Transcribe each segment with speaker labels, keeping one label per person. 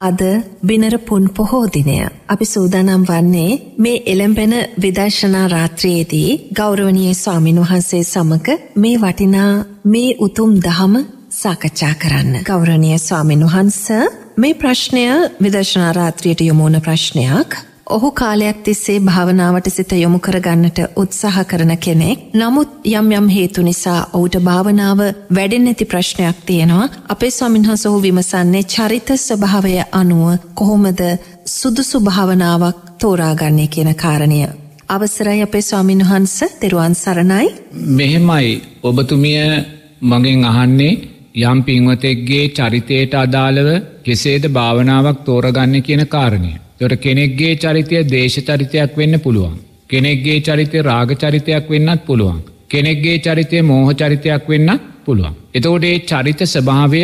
Speaker 1: අද බිනර පුන් පොහෝ දිනය අපි සූදානම් වන්නේ මේ එළඹෙන විදර්ශනා රාත්‍රයේදී ගෞරවනීය ස්වාමින් වහන්සේ සමග මේ වටිනා මේ උතුම් දහම සාකච්ඡා කරන්න. ගෞරවනීය ස්වාමින් වහන්ස මේ ප්‍රශ්නය විදර්ශනා රාත්‍රියට යොමුවන ප්‍රශ්නයක්. ඔහු කාලයක් තිස්සේ භාවනාවට සිත යොමු කරගන්නට උත්සාහ කරන කෙනෙක්. නමුත් යම් යම් හේතු නිසා ඔහුට භාවනාව වැඩෙන් ඇති ප්‍රශ්නයක් තියෙනවා. අපේ ස්වාමින්හස ඔහු විමසන්නේ චරිත ස්වභාවය අනුව කොහොමද සුදුසු භාවනාවක් තෝරාගන්නේ කියන කාරණය. අවසරයි අපේ ස්වාමින් වහන්ස තෙරුවන් සරණයි.
Speaker 2: මෙහෙමයි ඔබතුමිය මගෙන් අහන්නේ යම් පින්වතෙක්ගේ චරිතයට අදාළව කෙසේද භාවනාවක් තෝරගන්න කියන කාරණය. තොට කෙනෙක්ගේ චරිතය දේශ චරිතයක් වෙන්න පුළුවන්. කෙනෙක්ගේ චරිතය රාග චරිතයක් වෙන්නත් පුළුවන්. කෙනෙක්ගේ චරිතය මෝහ චරිතයක් වෙන්නත් පුළුවන්. එතෝටේ චරිත ස්භාවය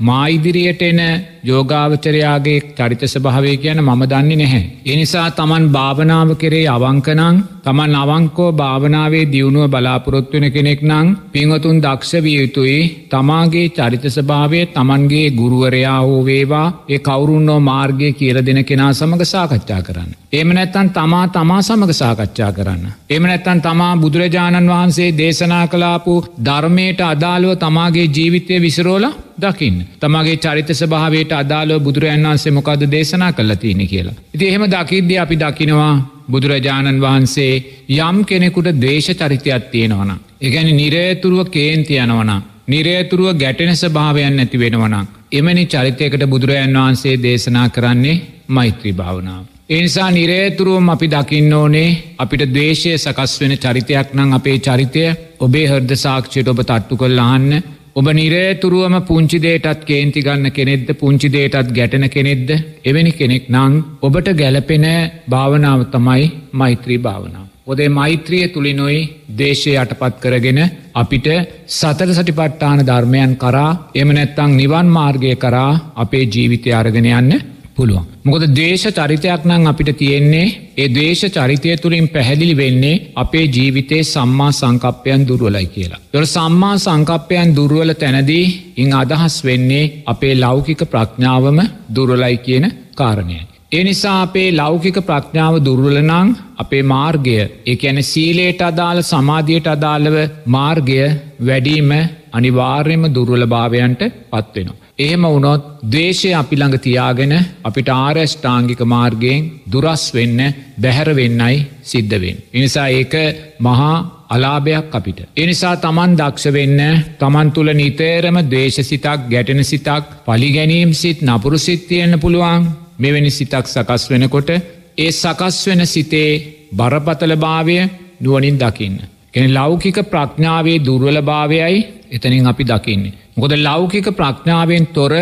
Speaker 2: මායිදිරියට එන යෝගාවචරයාගේ චරිත ස්භාවය කියන මම දන්නේ නැහැ. එනිසා තමන් භාවනාව කරේ අවංකනං තමන් අවංකෝ භාවනාවේ දියුණුව බලාපොරොත්වෙන කෙනෙක් නං පිංහතුන් දක්ෂ විය යුතුයි තමාගේ චරිත ස්භාවය තමන්ගේ ගුරුවරයා හෝ වේවා ඒ කවුරුන්නෝ මාර්ගය කියල දෙන කෙනා සමඟ සාකච්ඡා කරන්න. එම නැත්තන් තමා තමා සමඟ සාකච්ඡා කරන්න. එම නැත්තන් තමා බුදුරජාණන් වහන්සේ දේශනා කලාපු ධර්මයට අදාළුව තමාගේ ජීවිතය විසරෝල දකින්න. තමාගේ චරිත ස්භාවයට අදාලෝ බුදුරජන් වන්සේ මොකද දේශනා කල්ල තියෙන කියලා. ඉති එහෙම දකිද්‍ය අපි දකිනවා බුදුරජාණන් වහන්සේ යම් කෙනෙකුට දේශ චරිතයක් තියෙනවන. එකැනි නිරේතුරුව කේන්ති යනවන. නිරේතුරුව ගැටෙන ස්භාවයන් නැති වෙනවන. එමනි චරිතයකට බුදුරජන් වහන්සේ දේශනා කරන්නේ මෛත්‍රී භාවනාව. එනිසා නිරේතුරුවම් අපි දකින්න ඕනේ අපිට දේශය සකස් වෙන චරිතයක් නං අපේ චරිතය ඔබේ හර්ද සාක්ෂයට ඔබ තට්ටු කොල් අහන්න ඔබ නිරේතුරුවම පුංචිදේටත් කේන්ති ගන්න කෙනෙක්ද පුංචිදේටත් ගැටන කෙනෙක්ද එවැනි කෙනෙක් නං ඔබට ගැලපෙන භාවනාව තමයි මෛත්‍රී භාවනාව. ඔදේ මෛත්‍රිය තුළිනොයි දේශය යටපත් කරගෙන අපිට සතර සටිපට්ටාන ධර්මයන් කරා එම නැත්තං නිවන් මාර්ගය කරා අපේ ජීවිතය අරගෙන යන්න පුළුවන්. මොකද දේශ චරිතයක් නං අපිට තියෙන්නේ ඒ දේශ චරිතය තුළින් පැහැදිලි වෙන්නේ අපේ ජීවිතේ සම්මා සංකප්පයන් දුරුවලයි කියලා. දොර සම්මා සංකප්පයන් දුරුවල තැනදී ඉං අදහස් වෙන්නේ අපේ ලෞකික ප්‍රඥාවම දුරලයි කියන කාරණය. ඒ නිසා අපේ ලෞකික ප්‍රඥාව දුර්වලනං අපේ මාර්ගය ඒ ඇන සීලේට අදාළ සමාධියයට අදාළව මාර්ගය වැඩීම අනිවාර්යම දුර්වල භාවයන්ට පත්වෙනවා. එහෙම වුණොත් දේශය අපි ළඟ තියාගෙන අපිට ආරෂ්ඨාංගික මාර්ගයෙන් දුරස් වෙන්න බැහැර වෙන්නයි සිද්ධවෙන්. එනිසා ඒක මහා අලාභයක් අපිට. එනිසා තමන් දක්ෂ වෙන්න තමන් තුළ නිතේරම දේශ සිතක් ගැටෙන සිතක් පලිගැනීම් සිත් නපුරු සිත් තියෙන්න්න පුළුවන් මෙවැනි සිතක් සකස් වෙනකොට ඒ සකස් වෙන සිතේ බරපතල භාවය නුවනින් දකින්න. කෙන ලෞකික ප්‍රඥාවේ දුර්වල භාවයයි එතනින් අපි දකින්නේ. ගොද ලෞකික ප්‍රඥාවෙන් තොර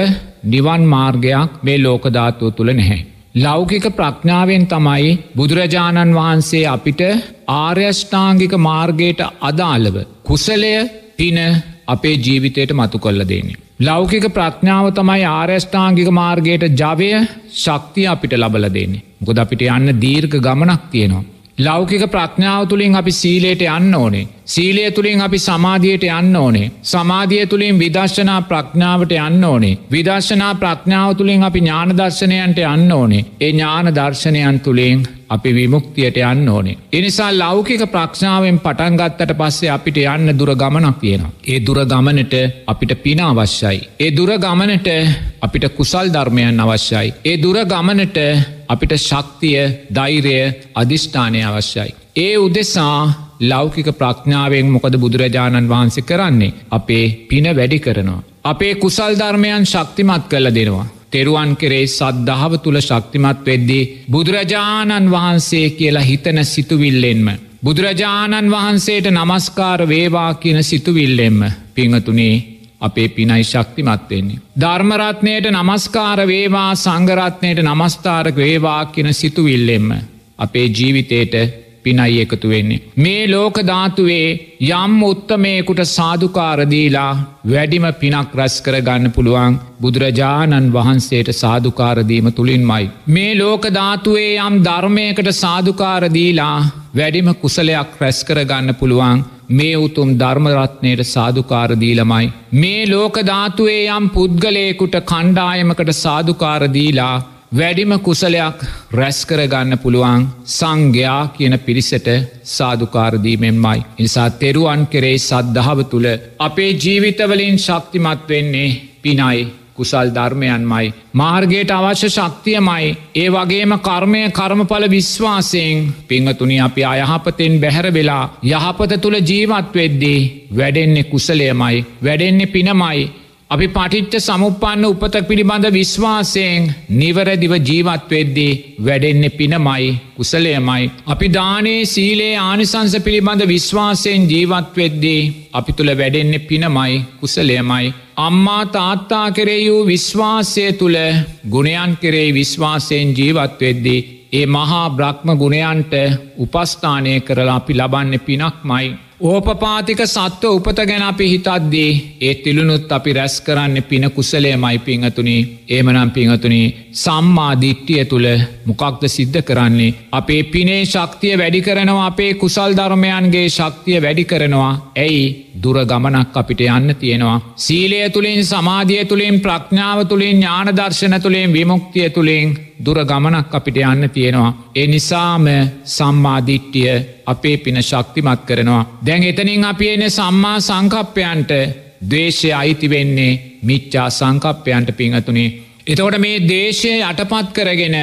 Speaker 2: නිවන් මාර්ගයක් මේ ලෝකධාතුව තුළ නැහැ. ලෞකික ප්‍රඥාවෙන් තමයි බුදුරජාණන් වහන්සේ අපිට ආර්යෂ්ඨාංගික මාර්ගයට අදාළව. කුසලය පින අපේ ජීවිතයට මතු කොල්ල දෙන්නේ. ලෞකික ප්‍රඥාව තමයි ආර්යෂ්ඨාංගික මාර්ගයට ජවය ශක්තිය අපිට ලබල දෙන්නේ. ගොද අපිට යන්න දීර්ඝ ගමනක් තියෙනවා. ලෞකික ප්‍රඥාව තුළින් අපි සීලයට යන්න ඕනේ. සීලය තුළින් අපි සමාධියයට යන්න ඕනේ. සමාධිය තුළින් විදර්ශනා ප්‍රඥාවට යන්න ඕනේ. විදර්ශනා ප්‍රඥාව තුළින් අපි ඥානදර්ශනයන්ට යන්න ඕනේ. ඒ ඥාන දර්ශනයන් තුළින් අපි විමුක්තියට යන්න ඕනේ. එනිසා ලෞකික ප්‍රක්ෂාවෙන් පටන්ගත්තට පස්සේ අපිට යන්න දුර ගමනක් තියෙනවා. ඒ දුර ගමනට අපිට පින අවශ්‍යයි. ඒ දුර ගමනට අපිට කුසල් ධර්මයන් අවශ්‍යයි. ඒ දුර ගමනට අපිට ශක්තිය දෛරය අධිෂ්ඨානය අවශ්‍යයි. ඒ උදෙසා ලෞකික ප්‍රඥාවෙන් මොකද බුදුරජාණන් වහන්සේ කරන්නේ. අපේ පින වැඩි කරනවා. අපේ කුසල් ධර්මයන් ශක්තිමත් කළ දෙනවා. තෙරුවන් කෙරේ සද්ධාව තුළ ශක්තිමත් වෙද්දී. බුදුරජාණන් වහන්සේ කියලා හිතන සිතුවිල්ලෙන්ම. බුදුරජාණන් වහන්සේට නමස්කාර වේවා කියන සිතුවිල්ලෙම්ම පිංහතුනේ අපේ පිනයි ශක්තිමත්වෙන්නේ. ධර්මරත්නයට නමස්කාර වේවා සංගරත්නයට නමස්ථාරක වේවා කියන සිතුවිල්ලෙම්ම අපේ ජීවිතයට පිනයි එකතු වෙන්නේ. මේ ලෝක ධාතුවේ යම් උත්තමයකුට සාධකාරදීලා වැඩිම පිනක් රැස් කරගන්න පුළුවන් බුදුරජාණන් වහන්සේට සාධකාරදීම තුළින්මයි. මේ ලෝක ධාතුවේ යම් ධර්මයකට සාධකාරදීලා වැඩිම කුසලයක් රැස් කරගන්න පුළුවන් මේ උතුම් ධර්මරත්නයට සාධකාරදීලමයි. මේ ලෝකධාතුවේ යම් පුද්ගලයකුට කණ්ඩායමකට සාධකාරදීලා වැඩිම කුසලයක් රැස්කරගන්න පුළුවන් සංඝයා කියන පිරිසට සාධකාරදීමෙන්මයි. නිසා තෙරුවන් කෙරේ සද්ධාව තුළ අපේ ජීවිතවලින් ශක්තිමත් වෙන්නේ පිනයි කුසල් ධර්මයන්මයි. මාර්ගයට අවශ්‍ය ශක්තියමයි ඒ වගේම කර්මය කර්මඵල විශ්වාසයෙන් පිංහතුනි අපි අයහපතෙන් බැහැර වෙලා යහපත තුළ ජීවත් වෙද්දී වැඩෙන්නේ කුසලයමයි වැඩෙන්නේ පිනමයි අපි පටිච්ච සමුපන්න උපත පිළිබඳ විශ්වාසයෙන් නිවරදිව ජීවත්වෙද්දී වැඩෙන්නේ පිනමයි කුසලයමයි. අපි දානේ සීලේ ආනිසංස පිළිබඳ විශ්වාසයෙන් ජීවත්වෙද්දී අපි තුළ වැඩෙන්නේ පිනමයි කුසලයමයි. අම්මා තාත්තා කෙරේ වූ විශ්වාසය තුළ ගුණයන් කෙරේ විශ්වාසයෙන් ජීවත්වෙද්දී ඒ මහා බ්‍රහ්ම ගුණයන්ට උපස්ථානය කරලා අපි ලබන්න පිනක් මයි. ඕපපාතික සත්ව උපත ගැන අපි හිතද්දී ඒ තිළුණුත් අපි රැස් කරන්න පින කුසලය මයි පිංහතුනි. ඒමනම් පිංහතුනි සම්මාධිට්ටිය තුළ මොකක්ද සිද්ධ කරන්නේ. අපේ පිනේ ශක්තිය වැඩි කරනවා අපේ කුසල් ධර්මයන්ගේ ශක්තිය වැඩි කරනවා ඇයි දුර ගමනක් අපිට යන්න තියෙනවා. සීලය තුළින් සමාධිය තුළින් ප්‍රඥාව තුළින් ඥානදර්ශන තුළින් විමුක්තිය තුළින් දුර ගමනක් අපිට යන්න තියෙනවා. ඒ නිසාම සම්මාධිට්ටිය අපේ පින ශක්තිමත් කරනවා. දැන් එතනින් අපි එන සම්මා සංකප්පයන්ට දේශය අයිති වෙන්නේ මිච්චා සංකප්පයන්ට පිංහතුනේ. එතකොට මේ දේශය යටපත් කරගෙන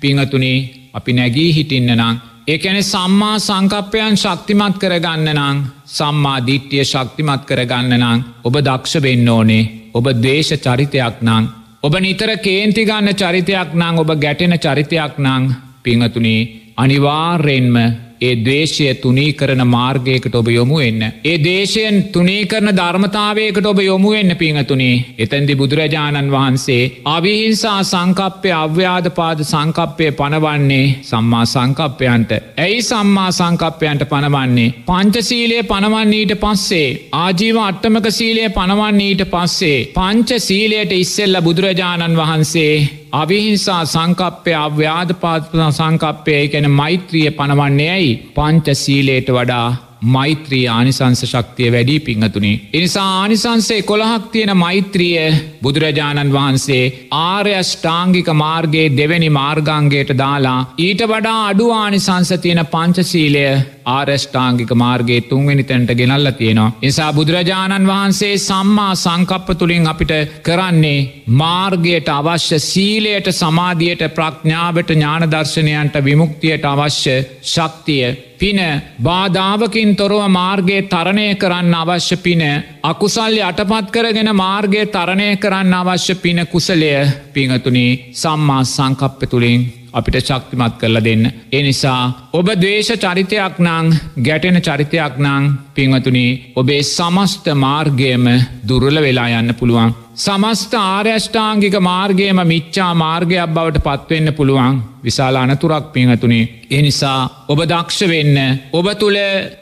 Speaker 2: පිංහතුනේ අපි නැගී හිටින්න නං. ඒකැන සම්මා සංකප්පයන් ශක්තිමත් කරගන්න නං සම්මා දිට්ටිය ශක්තිමත් කරගන්න නං ඔබ දක්ෂ වෙන්න ඕනේ ඔබ දේශ චරිතයක් නං. ඔබ නිතර කේන්ති ගන්න චරිතයක් නං ඔබ ගැටෙන චරිතයක් නං පිංහතුනේ අනිවාර්යෙන්ම ඒ දේශය තුනී කරන මාර්ගයකට ඔබ යොමු එන්න. ඒ දේශයෙන් තුනී කරන ධර්මතාවයකට ඔබ යොමු එන්න පිංහතුනේ එතැන්දි බුදුරජාණන් වහන්සේ අවිහිංසා සංකප්පය අව්‍යාධපාද සංකප්පය පනවන්නේ සම්මා සංකප්පයන්ට. ඇයි සම්මා සංකප්පයන්ට පනවන්නේ. පංචසීලය පනවන්නීට පස්සේ. ආජීව අට්ටමක සීලය පනවන්නීට පස්සේ. පංච සීලයට ඉස්සෙල්ල බුදුරජාණන් වහන්සේ අවිහිංසා සංකප්පය අව්‍යාධපාත්පන සංකප්පය ගැන මෛත්‍රිය පනවන්නේ ඇයි පංච සීලේට වඩා මෛත්‍රී ආනිසංස ශක්තිය වැඩි පිංහතුනි. එනිසා ආනිසංසේ කොළහක් තියෙන මෛත්‍රිය බුදුරජාණන් වහන්සේ ආර්යෂ්ඨාංගික මාර්ගයේ දෙවැනි මාර්ගංගයට දාලා ඊට වඩා අඩු ආනිසංස තියෙන පංචසීලය ආර්ෂ්ඨාංගික මාර්ගයේ තුන්වෙනි තැන්ට ගෙනල්ල තියෙනවා. නිසා බුදුරජාණන් වහන්සේ සම්මා සංකප්ප තුළින් අපිට කරන්නේ මාර්ගයට අවශ්‍ය සීලයට සමාධියයට ප්‍රඥාවට ඥානදර්ශනයන්ට විමුක්තියට අවශ්‍ය ශක්තිය පින බාධාවකින් තොරව මාර්ගයේ තරණය කරන්න අවශ්‍ය පින අකුසල් යටපත් කරගෙන මාර්ගය තරණය කරන්න අවශ්‍ය පින කුසලය. පිංහතුනි සම්මා සංකප්ප තුළින් අපිට ශක්තිමත් කරලා දෙන්න. එනිසා ඔබ දේශ චරිතයක් නං ගැටෙන චරිතයක් නං පිංවතුනි ඔබේ සමස්ත මාර්ගයම දුරල වෙලා යන්න පුළුවන්. සමස්ත ආර්යෂ්ඨාංගික මාර්ගයම මිච්චා මාර්ගයක් බවට පත්වෙන්න පුළුවන් විශාල අනතුරක් පිංහතුනේ. එනිසා ඔබ දක්ෂ වෙන්න ඔබ තුළ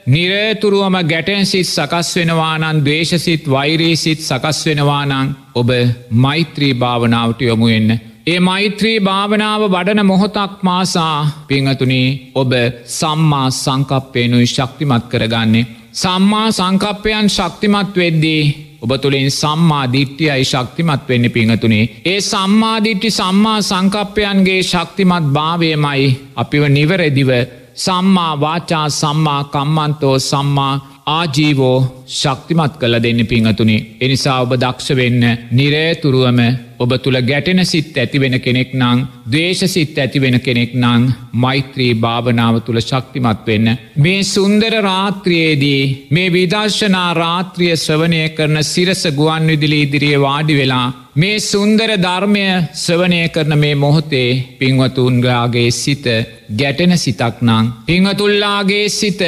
Speaker 2: නිරේතුරුවම ගැටෙන් සිත් සකස් වෙනවානන් දේශසිත් වෛරේසිත් සකස් වෙනවානං ඔබ මෛත්‍රී භාවනාවට යොමු එන්න. ඒ මෛත්‍රී භාවනාව වඩන මොහොතක් මාසා පිංහතුනි ඔබ සම්මා සංකප්පයනුයි ශක්තිමත් කරගන්නේ. සම්මා සංකප්පයන් ශක්තිමත් වෙද්දී ඔබ තුළින් සම්මා දිට්ටියයි ශක්තිමත් වෙන්න පිංහතුනේ. ඒ සම්මාධිට්ටි සම්මා සංකප්පයන්ගේ ශක්තිමත් භාවයමයි අපිව නිවරදිව සම්මා වාචා සම්මා කම්මන්තෝ සම්මා ආජීවෝ ශක්තිමත් කළ දෙන්න පිංහතුනේ. එනිසා ඔබ දක්ෂ වෙන්න නිරේතුරුවම ඔබ තුළ ගැටෙන සිත් ඇතිවෙන කෙනෙක් නං දේශසිත් ඇතිවෙන කෙනෙක් නං මෛත්‍රී භාවනාව තුළ ශක්තිමත් වෙන්න. මේ සුන්දර රාත්‍රයේදී මේ විදර්ශනා රාත්‍රිය ශ්‍රවනය කරන සිරස ගුවන් විදිලි ඉදිරියේ වාඩි වෙලා මේ සුන්දර ධර්මය ස්වනය කරන මේ මොහොතේ පින්වතුන්ගාගේ සිත ගැටෙන සිතක් නං. පිංහතුල්ලාගේ සිත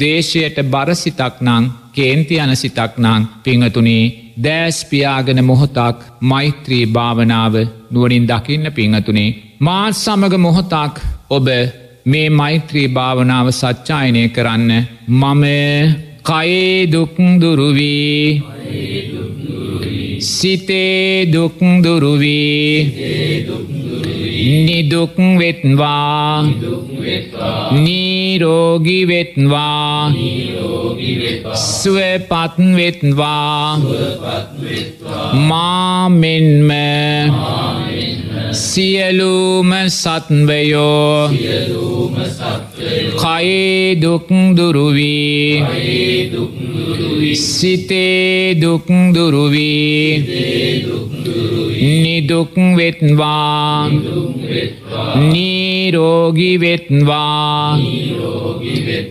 Speaker 2: දේශයට බරසිතක් නං කේන්ති යන සිතක් නං පිංහතුනී දෑස්පියාගෙන මොහොතක් මෛත්‍රී භාවනාව නුවනින් දකින්න පිංහතුනේ. මාත් සමග මොහොතක් ඔබ මේ මෛත්‍රී භාවනාව සච්චායනය කරන්න මම කයේ දුක්දුරුවී සිතේ දුක්දුරුවී නිදුක් වෙත්වා. නීරෝගි වෙත්වා. සුවපත් වෙත්වා. මාමෙන්ම සියලූම සත්වයෝ කයේ දුක් දුරුවී. සිතේ දුක් දුරුවී. නිදුක් වෙත්වා. නීරෝගි වෙත්වා.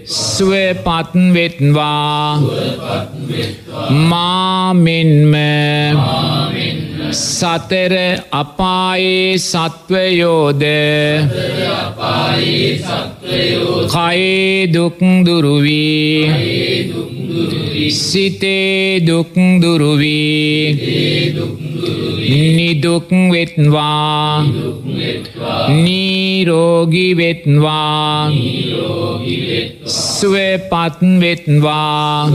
Speaker 2: සුවපත් වෙත්වා. මාමෙන්ම සතර අපායේ සත්වයෝද කයේ දුක් දුරුවී. සිතේ දුක් දුරුවී. නිදුක් වෙත්වා. නීරෝගි වෙත්වා. සුවපත් වෙත්වා.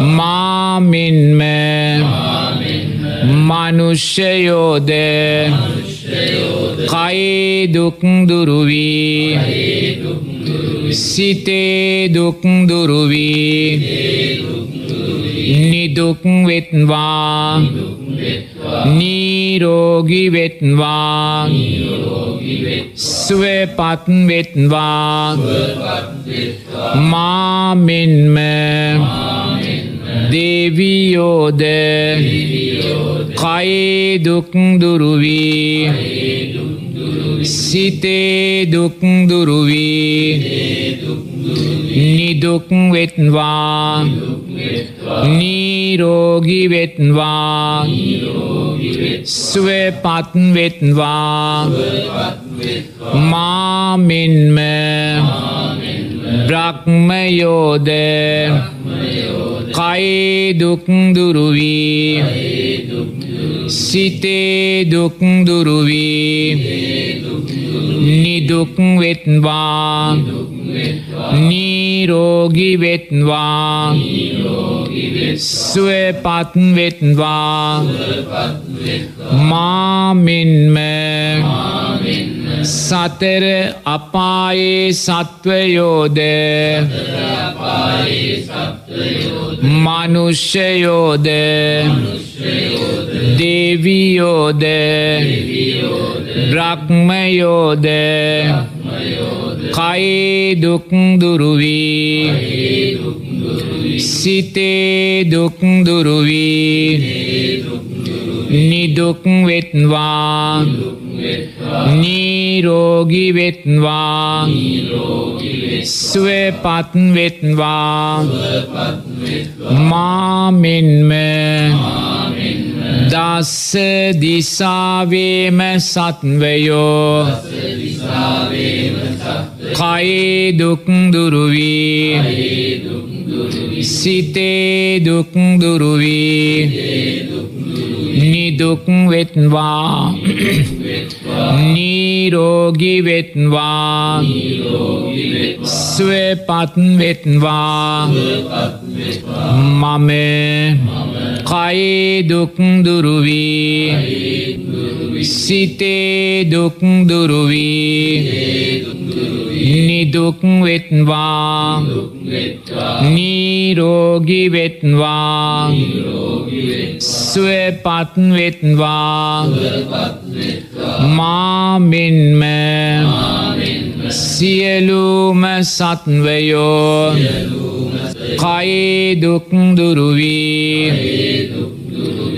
Speaker 2: මාමෙන්ම මනුෂ්‍යයෝද කයේ දුක් දුරුවී. සිතේ දුක් දුරුවී. නිදුක් වෙත්වා නීරෝගි වෙත්වා සුවපත් වෙත්වා මාමෙන්ම දේවියෝද කයේ දුක් දුරුවී සිතේ දුක් දුරුවී නිදුක් වෙත්වා නීරෝගි වෙත්වා සුවපත් වෙත්වා. මාමෙන්ම බ්‍රහ්මයෝද කයේ දුක් දුරුවී සිතේ දුක් දුරුවී. නිදුක් වෙත්වා. නීරෝගි වෙත්වා. සුවපත් වෙත්වා. මාමෙන්ම සතර අපායේ සත්වයෝද? මනුෂ්‍යයෝද? දේවියෝද? බ්‍රහ්මයෝද? කයේ දුක් දුරුවී? සිතේ දුක් දුරුවී? නිදුක් වෙත්වා නීරෝගි වෙත්වා සුවපත් වෙත්වා මාමෙන්ම දස්ස දිසාවේම සත්වයෝ කයේ දුක් දුරුවී සිතේ දුක් දුරුවී නිදුක් වෙත්වා. නීරෝගි වෙත්වා. ස්වපත් වෙත්වා. මම කයේ දුක් දුරුවී. සිතේ දුක් දුරුවී. නිදුක් වෙත්වා නීරෝගි වෙත්වා ස්වපත් වෙත්වා මාමෙන්ම සියලුම සත්වයෝ කයේ දුක් දුරුවී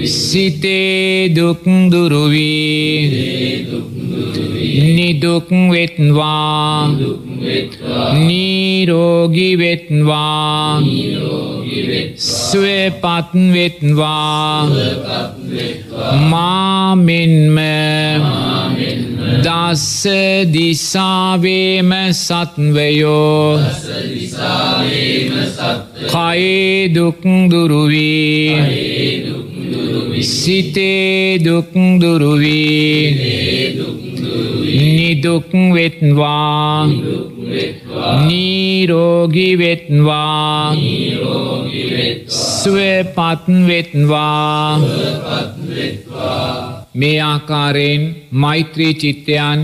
Speaker 2: සිතේ දුක් දුරුවී නිදුක් වෙත්වා. නීරෝගි වෙත්වා. ස්වපත් වෙත්වා. මාමෙන්ම දස්ස දිසාවේම සත්වයෝ. කයේ දුක් දුරුවී සිතේ දුක් දුරුවී. නිදුක් වෙත්වා. නීරෝගි වෙත්වා. ස්වපත් වෙත්වා. මේ ආකාරයෙන් මෛත්‍රී චිත්තයන්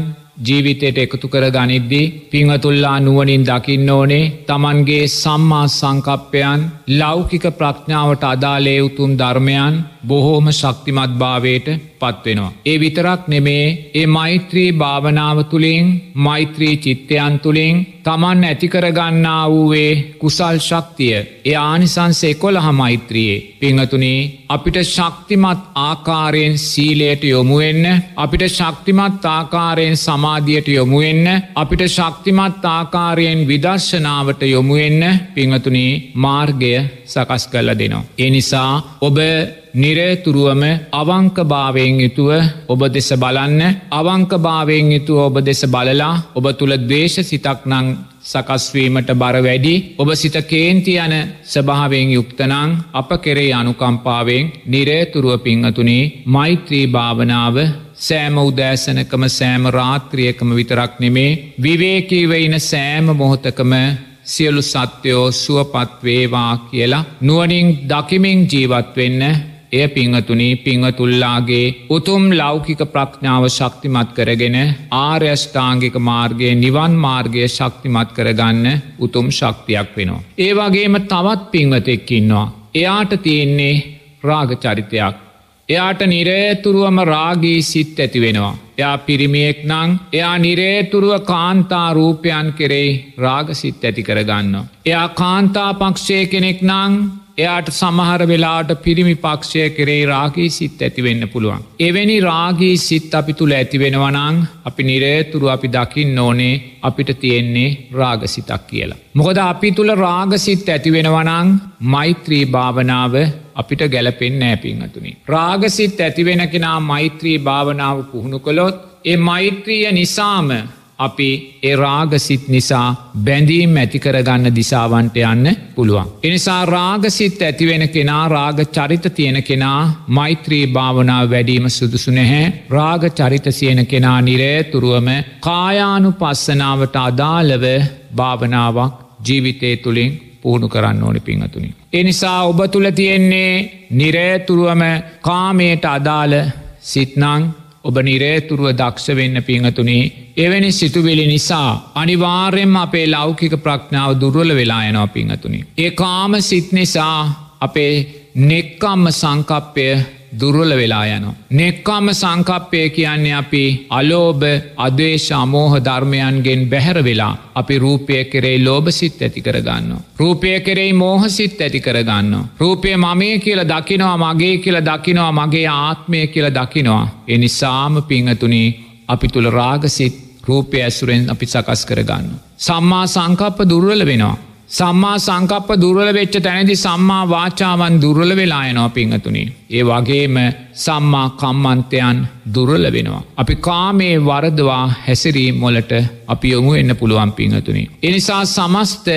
Speaker 2: ජීවිතයට එකතු කර ගනිද්දී පිංහතුල්ලා නුවනින් දකින්න ඕනේ තමන්ගේ සම්මා සංකප්පයන් ලෞකික ප්‍රඥාවට අදාලේ උතුම් ධර්මයන් බොහෝම ශක්තිමත් භාවයට පත්වෙනවා. ඒ විතරක් නෙමේ ඒ මෛත්‍රී භාවනාව තුළින් මෛත්‍රී චිත්තයන් තුළින් තමන් ඇතිකරගන්නා වූවේ කුසල් ශක්තිය ඒ ආනිසන්සේ කොළහ මෛත්‍රියයේ පිංහතුනේ අපිට ශක්තිමත් ආකාරයෙන් සීලයට යොමුවෙන්න අපිට ශක්තිමත් ආකාරයෙන් සමාධියට යොමුවෙන්න අපිට ශක්තිමත් ආකාරයෙන් විදර්ශනාවට යොමුවෙන්න පිංහතුනේ මාර්ගය සකස් කල්ල දෙනවා. ඒ නිසා ඔබ නිරේතුරුවම අවංකභාවයෙන් යුතුව ඔබ දෙස බලන්න. අවංකභාවයෙන් යුතුව ඔබ දෙස බලලා ඔබ තුළ දේශ සිතක් නං සකස්වීමට බර වැඩි. ඔබ සිත කේන්ති යන ස්භාවෙන් යුක්තනං අප කෙරේ අනුකම්පාවෙන් නිරේතුරුව පිංහතුනේ මෛත්‍රී භාවනාව සෑම උදෑසනකම සෑම රාත්‍රියකම විතරක් නෙමේ විවේකීව ඉන සෑම මොහොතකම සියලු සත්‍යයෝ සුවපත් වේවා කියලා නුවනින් දකිමින් ජීවත් වෙන්න එය පිංහතුනී පිංහතුල්ලාගේ උතුම් ලෞකික ප්‍රඥාව ශක්තිමත් කරගෙන ආර්යෂ්ඨාංගික මාර්ගය නිවන් මාර්ගය ශක්තිමත් කරගන්න උතුම් ශක්තියක් වෙනවා. ඒ වගේම තවත් පිංවතෙක්කින්නවා. එයාට තියෙන්නේ රාගචරිතයක්. එයාට නිරේතුරුවම රාගී සිත් ඇති වෙනවා. එයා පිරිමියෙක් නං එයා නිරේතුරුව කාන්තා රූපයන් කෙරෙයි රාගසිත් ඇති කරගන්න. එයා කාන්තා පක්ෂය කෙනෙක් නං එයාට සමහර වෙලාට පිරිමි පක්ෂය කරේ රාගී සිත් ඇතිවෙන්න පුළුවන්. එවැනි රාගී සිත් අපි තුළ ඇතිවෙනවනං අපි නිරේතුරු අපි දකිින් ඕනේ අපිට තියෙන්නේ රාගසිතක් කියලා. මොකද අපි තුළ රාගසිත් ඇතිවෙනවනං මෛත්‍රී භාවනාව අපිට ගැලපෙන් නෑපින්හතුනි. රාගසිත් ඇතිවෙන කෙනා මෛත්‍රී භාවනාව පුහුණු කළොත් ඒ මෛත්‍රිය නිසාම අපි ඒ රාගසිත් නිසා බැඳීම් ඇතිකරගන්න දිසාවන්ට යන්න පුළුවන්. එනිසා රාගසිත් ඇතිවෙන කෙනා රාග චරිත තියෙන කෙනා මෛත්‍රී භාවනාව වැඩීම සුදුසු නැහැ රාග චරිත සියන කෙනා නිරේතුරුවම කායානු පස්සනාවට අදාළව භාවනාවක් ජීවිතය තුළින් පුහුණු කරන්න ඕනි පිංහතුනි. එනිසා ඔබ තුළ තියෙන්නේ නිරේතුරුවම කාමයට අදාළ සිත්නං ඔබ නිරේතුරුව දක්ෂ වෙන්න පිංහතුනේ එවැනි සිතුවෙලි නිසා අනිවාර්යෙන්ම අපේ ලෞකික ප්‍රඥාව දුර්වල වෙලා යනවා පිංහතුනි. ඒ කාම සිත් නිසා අපේ නෙක්කම්ම සංකප්පය දුර්වල වෙලා යනවා. නෙක්කාම සංකප්පය කියන්නේ අපි අලෝභ අදේශ අමෝහ ධර්මයන්ගෙන් බැහැර වෙලා අපි රූපය කෙරේ ලෝබසිත් ඇති කරගන්න. රූපය කෙරෙයි මෝහසිත් ඇති කරගන්න. රූපය මමේ කියල දකිනවා මගේ කියල දකිනවා මගේ ආත්මය කියල දකිනවා. එනිසාම පිංහතුනි අපි තුළ රාගසිත් රූපය ඇසුරෙන් අපි සකස් කරගන්න. සම්මා සංකප්ප දුර්වල වෙනවා. සම්මා සංකප්ප දුර්වල වෙච්ච තැනදි සම්මා වාචාවන් දුර්වල වෙලායනෝ පිංහතුනි. ඒ වගේම සම්මා කම්මන්තයන් දුර්වල වෙනවා. අපි කාමේ වරදවා හැසිරීම් මොලට අපි යොමු එන්න පුළුවන් පිංහතුනි. එනිසා සමස්ත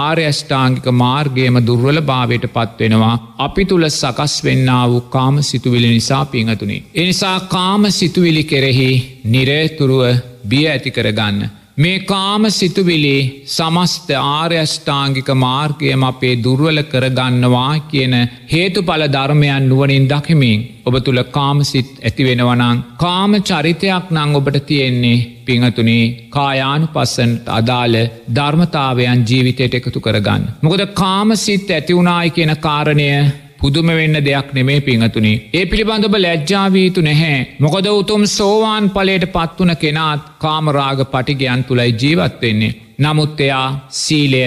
Speaker 2: ආර්යෂ්ඨාංගික මාර්ගයම දුර්වල භාවයට පත්වෙනවා අපි තුළ සකස් වෙන්න වූ කාම සිතුවිලි නිසා පිංහතුනි. එනිසා කාම සිතුවිලි කෙරෙහි නිරේතුරුව බිය ඇති කරගන්න. මේ කාම සිතුවිලි සමස්ත ආර්යෂ්ඨාංගික මාර්ගයම අපේ දුර්වල කරගන්නවා කියන හේතු පල ධර්මයන් නුවනින් දකිමින් ඔබ තුළ කාමසිත් ඇතිවෙනවනං කාම චරිතයක් නං ඔබට තියෙන්නේ පිංහතුනේ කායානු පස්සන්ට අදාළ ධර්මතාවයන් ජීවිතයට එකතු කරගන්න. මොකද කාමසිත් ඇතිවුණායි කියන කාරණය පුදුම වෙන්න දෙයක් නෙමේ පිංහතුනි. ඒ පිළිබඳබ ලැජ්ජාවීතු නැහැ. මොකද උතුම් සෝවාන් පලට පත්වන කෙනාත් කාමරාග පටිගයන් තුළයි ජීවත්වෙන්නේ. නමුත් එයා සීලය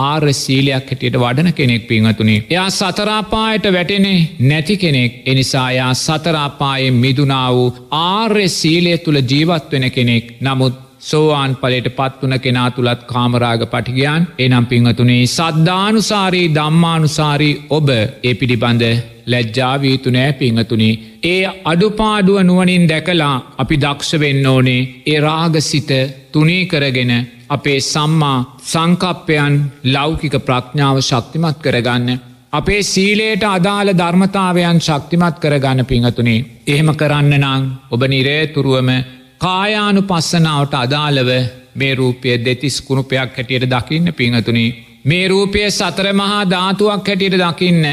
Speaker 2: ආර් සීලයක් හැටියට වඩන කෙනෙක් පිංහතුනි. එයා සතරාපායට වැටෙනේ නැති කෙනෙක් එනිසායා සතරාපායෙන් මිදුනා වූ ආර්ය සීලය තුළ ජීවත්වෙන කෙනෙක් නමුත් සෝවාන් පලට පත්වන කෙනා තුළත් කාමරාග පටිගයන් එනම් පිංහතුනේ සද්ධානුසාරී දම්මානුසාරී ඔබ ඒ පිළිබඳ ලැජ්ජාවීතු නෑ පිංහතුනි. ඒ අඩුපාඩුව නුවනින් දැකලා අපි දක්ෂ වෙන්න ඕනේ ඒ රාගසිත තුනී කරගෙන අපේ සම්මා සංකප්පයන් ලෞකික ප්‍රඥාව ශක්තිමත් කරගන්න. අපේ සීලේට අදාළ ධර්මතාවයන් ශක්තිමත් කරගන්න පිංහතුනේ. එහෙම කරන්න නං ඔබ නිරේතුරුවම කායානු පස්සනාවට අදාළව මේ රූපය දෙතිස් කුණුපයක් හැටියට දකින්න පිංහතුනි. මේ රූපය සතර මහා ධාතුවක් හැටියට දකින්න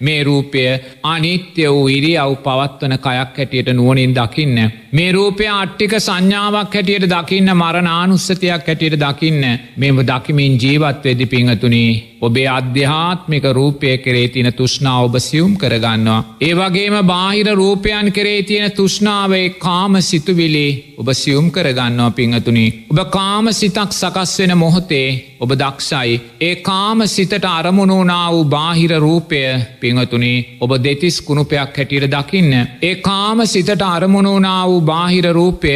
Speaker 2: මේ රූපය අනිත්‍ය වූ ඉරියව් පවත්වන කයක් හැටියට නුවනින් දකින්න. මේ රූපය අට්ටික සංඥාවක් හැටියට දකින්න මරණානුස්සතියක් හැටියට දකින්න මෙම දකිමින් ජීවත් වෙදි පිංහතුනී ඔබේ අධ්‍යාත්මික රූපය කරේ තින තුෂ්නා ඔබ සියුම් කරගන්නවා. ඒ වගේම බාහිර රූපයන් කරේ තියෙන තුෂ්නාවේ කාම සිතුවිලි ඔබ සියුම් කරගන්නවා පිංහතුනි. ඔබ කාම සිතක් සකස් වෙන මොහොතේ ඔබ දක්ෂයි. ඒ කාම සිතට අරමුණුනා වූ බාහිර රූපය පිංහතුනි ඔබ දෙතිස් කුණුපයක් හැටියට දකින්න. ඒ කාම සිතට අරමුණුනා වූ බාහිර රූපය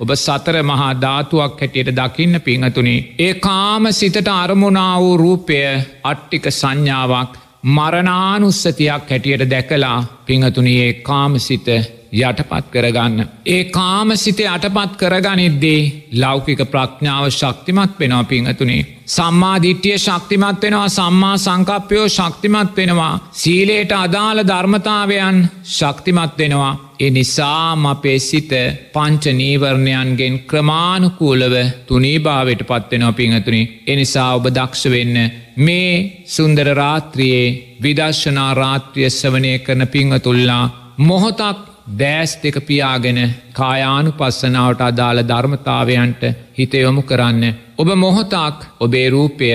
Speaker 2: ඔබ සතර මහා ධාතුවක් හැටියට දකින්න පිංහතුනි. ඒ කාම සිතට අරමුණා වූ රූපය අට්ටික සංඥාවක් මරණානුස්සතියක් හැටියට දැකලා පිංහතුනියේ කාමසිත යටපත් කරගන්න. ඒ කාමසිතේ අටපත් කරගනිද්දේ ලෞකික ප්‍රඥාව ශක්තිමත් වෙනවා පිංහතුනේ. සම්මාධිට්්‍යය ශක්තිමත් වෙනවා සම්මා සංකප්පයෝ ශක්තිමත් වෙනවා. සීලේට අදාළ ධර්මතාවයන් ශක්තිමත් වෙනවා. ඒ නිසාම අපේ සිත පංච නීවරණයන්ගෙන් ක්‍රමාණුකූලව තුනීභාවට පත්වෙනවා පිංහතුනි. එනිසා ඔබ දක්ෂ වෙන්න මේ සුන්දර රාත්‍රියයේ විදර්ශනා රාත්‍රිය සවනය කරන පිංහතුල්ලා මොහොතක් දෑස් දෙක පියාගෙන කායානු පස්සනාවට අදාළ ධර්මතාවයන්ට හිතයොමු කරන්න. ඔබ මොහොතක් ඔබේ රූපය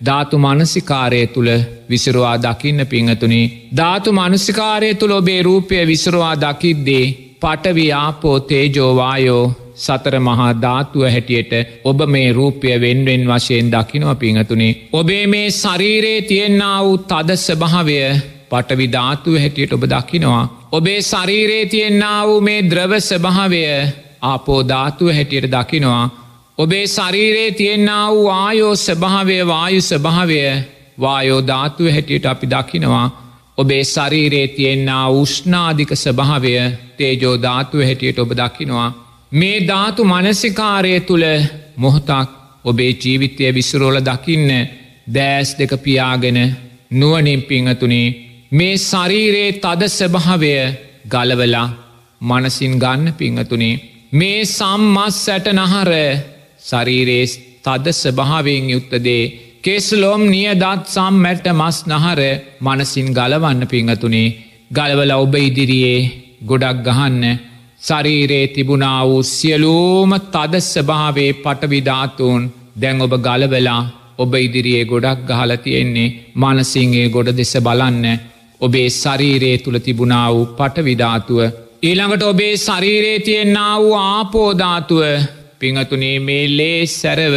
Speaker 2: ධාතු මනසිකාරය තුළ විසරුවා දකින්න පිංහතුනි. ධාතු මනුසිකාරය තුළ ඔබේ රූපය විසරුවා දකිද්දේ පටවියාපෝ තේජෝවායෝ සතර මහා ධාතුව හැටියට ඔබ මේ රූපය වෙන්වෙන් වශයෙන් දකිනව පිංහතුනේ. ඔබේ මේ ශරීරයේ තියෙන්න්නා වූ තද ස්භාවය පටවිධාතුව හැටියට ඔබ දකිනවා. ඔබේ ශරීරයේ තියෙන්න්නා වූ මේ ද්‍රව ස්භාවය ආපෝධාතුව හැටියට දකිනවා. ඔබේ ශරීරයේ තියෙන්න්නා වූ ආයෝ ස්භාවය වායු ස්භාවය වායෝධාතුව හැටියට අපි දකිනවා. ඔබේ ශරීරයේ තියෙන්න්නා උෂ්නාධික ස්භාවය තේජෝධාතුව හැටියට ඔබ දකිනවා. මේ ධාතු මනසිකාරය තුළ මොහොතක් ඔබේ ජීවිතය විසුරෝල දකින්න දෑස් දෙක පියාගෙන නුවනින් පිංහතුනේ මේ ශරීරයේ තද ස්භාවය ගලවලා මනසින් ගන්න පිංහතුනේ. මේ සම්මස් සැට නහර ශරීරයේ තද ස්භාවයෙන් යුත්තදේ කෙස්ලොම් නියදත් සම් මැට්ට මස් නහර මනසින් ගලවන්න පිංහතුනේ. ගලවල ඔබ ඉදිරියේ ගොඩක් ගහන්න. ශරීරයේ තිබුණා වූ සියලූම තද ස්භාවේ පටවිධාතුූන් දැන් ඔබ ගලවෙලා ඔබ ඉදිරියේ ගොඩක් ගහල තියෙන්නේ මනසිංගේ ගොඩ දෙස බලන්න. ඔබේ ශරීරයේ තුළ තිබුණා වූ පටවිධාතුව. ඊළඟට ඔබේ ශරීරයේ තියෙන්න්නා වූ ආපෝධාතුව පිංහතුනේ මේ ලේ සැරව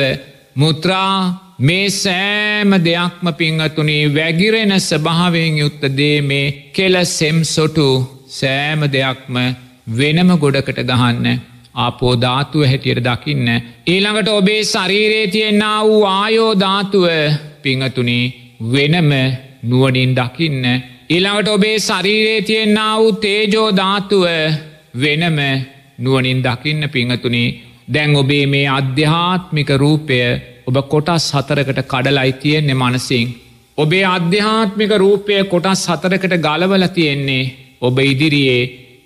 Speaker 2: මුත්‍රා මේ සෑම දෙයක්ම පිංහතුනේ වැගිරෙන ස්භාවයෙන් යුත්ත දේ මේ කෙල සෙම් සොටු සෑම දෙයක්ම වෙනම ගොඩකට ගහන්න ආපෝධාතුව හැටියට දකින්න. ඊළඟට ඔබේ ශරීරයේ තියෙන්න්නා වූ ආයෝධාතුව පිංහතුනි වෙනම නුවනින් දකින්න. ඊළඟට ඔබේ ශරීරයේ තියෙන්න්නා වූ තේජෝධාතුව වෙනම නුවනින් දකින්න පිංහතුනි දැන් ඔබේ මේ අධ්‍යාත්මික රූපය ඔබ කොටස් හතරකට කඩලයි තියෙන්නේ මනසිං. ඔබේ අධ්‍යාත්මික රූපය කොටස් හතරකට ගලවල තියෙන්නේ ඔබ ඉදිරියේ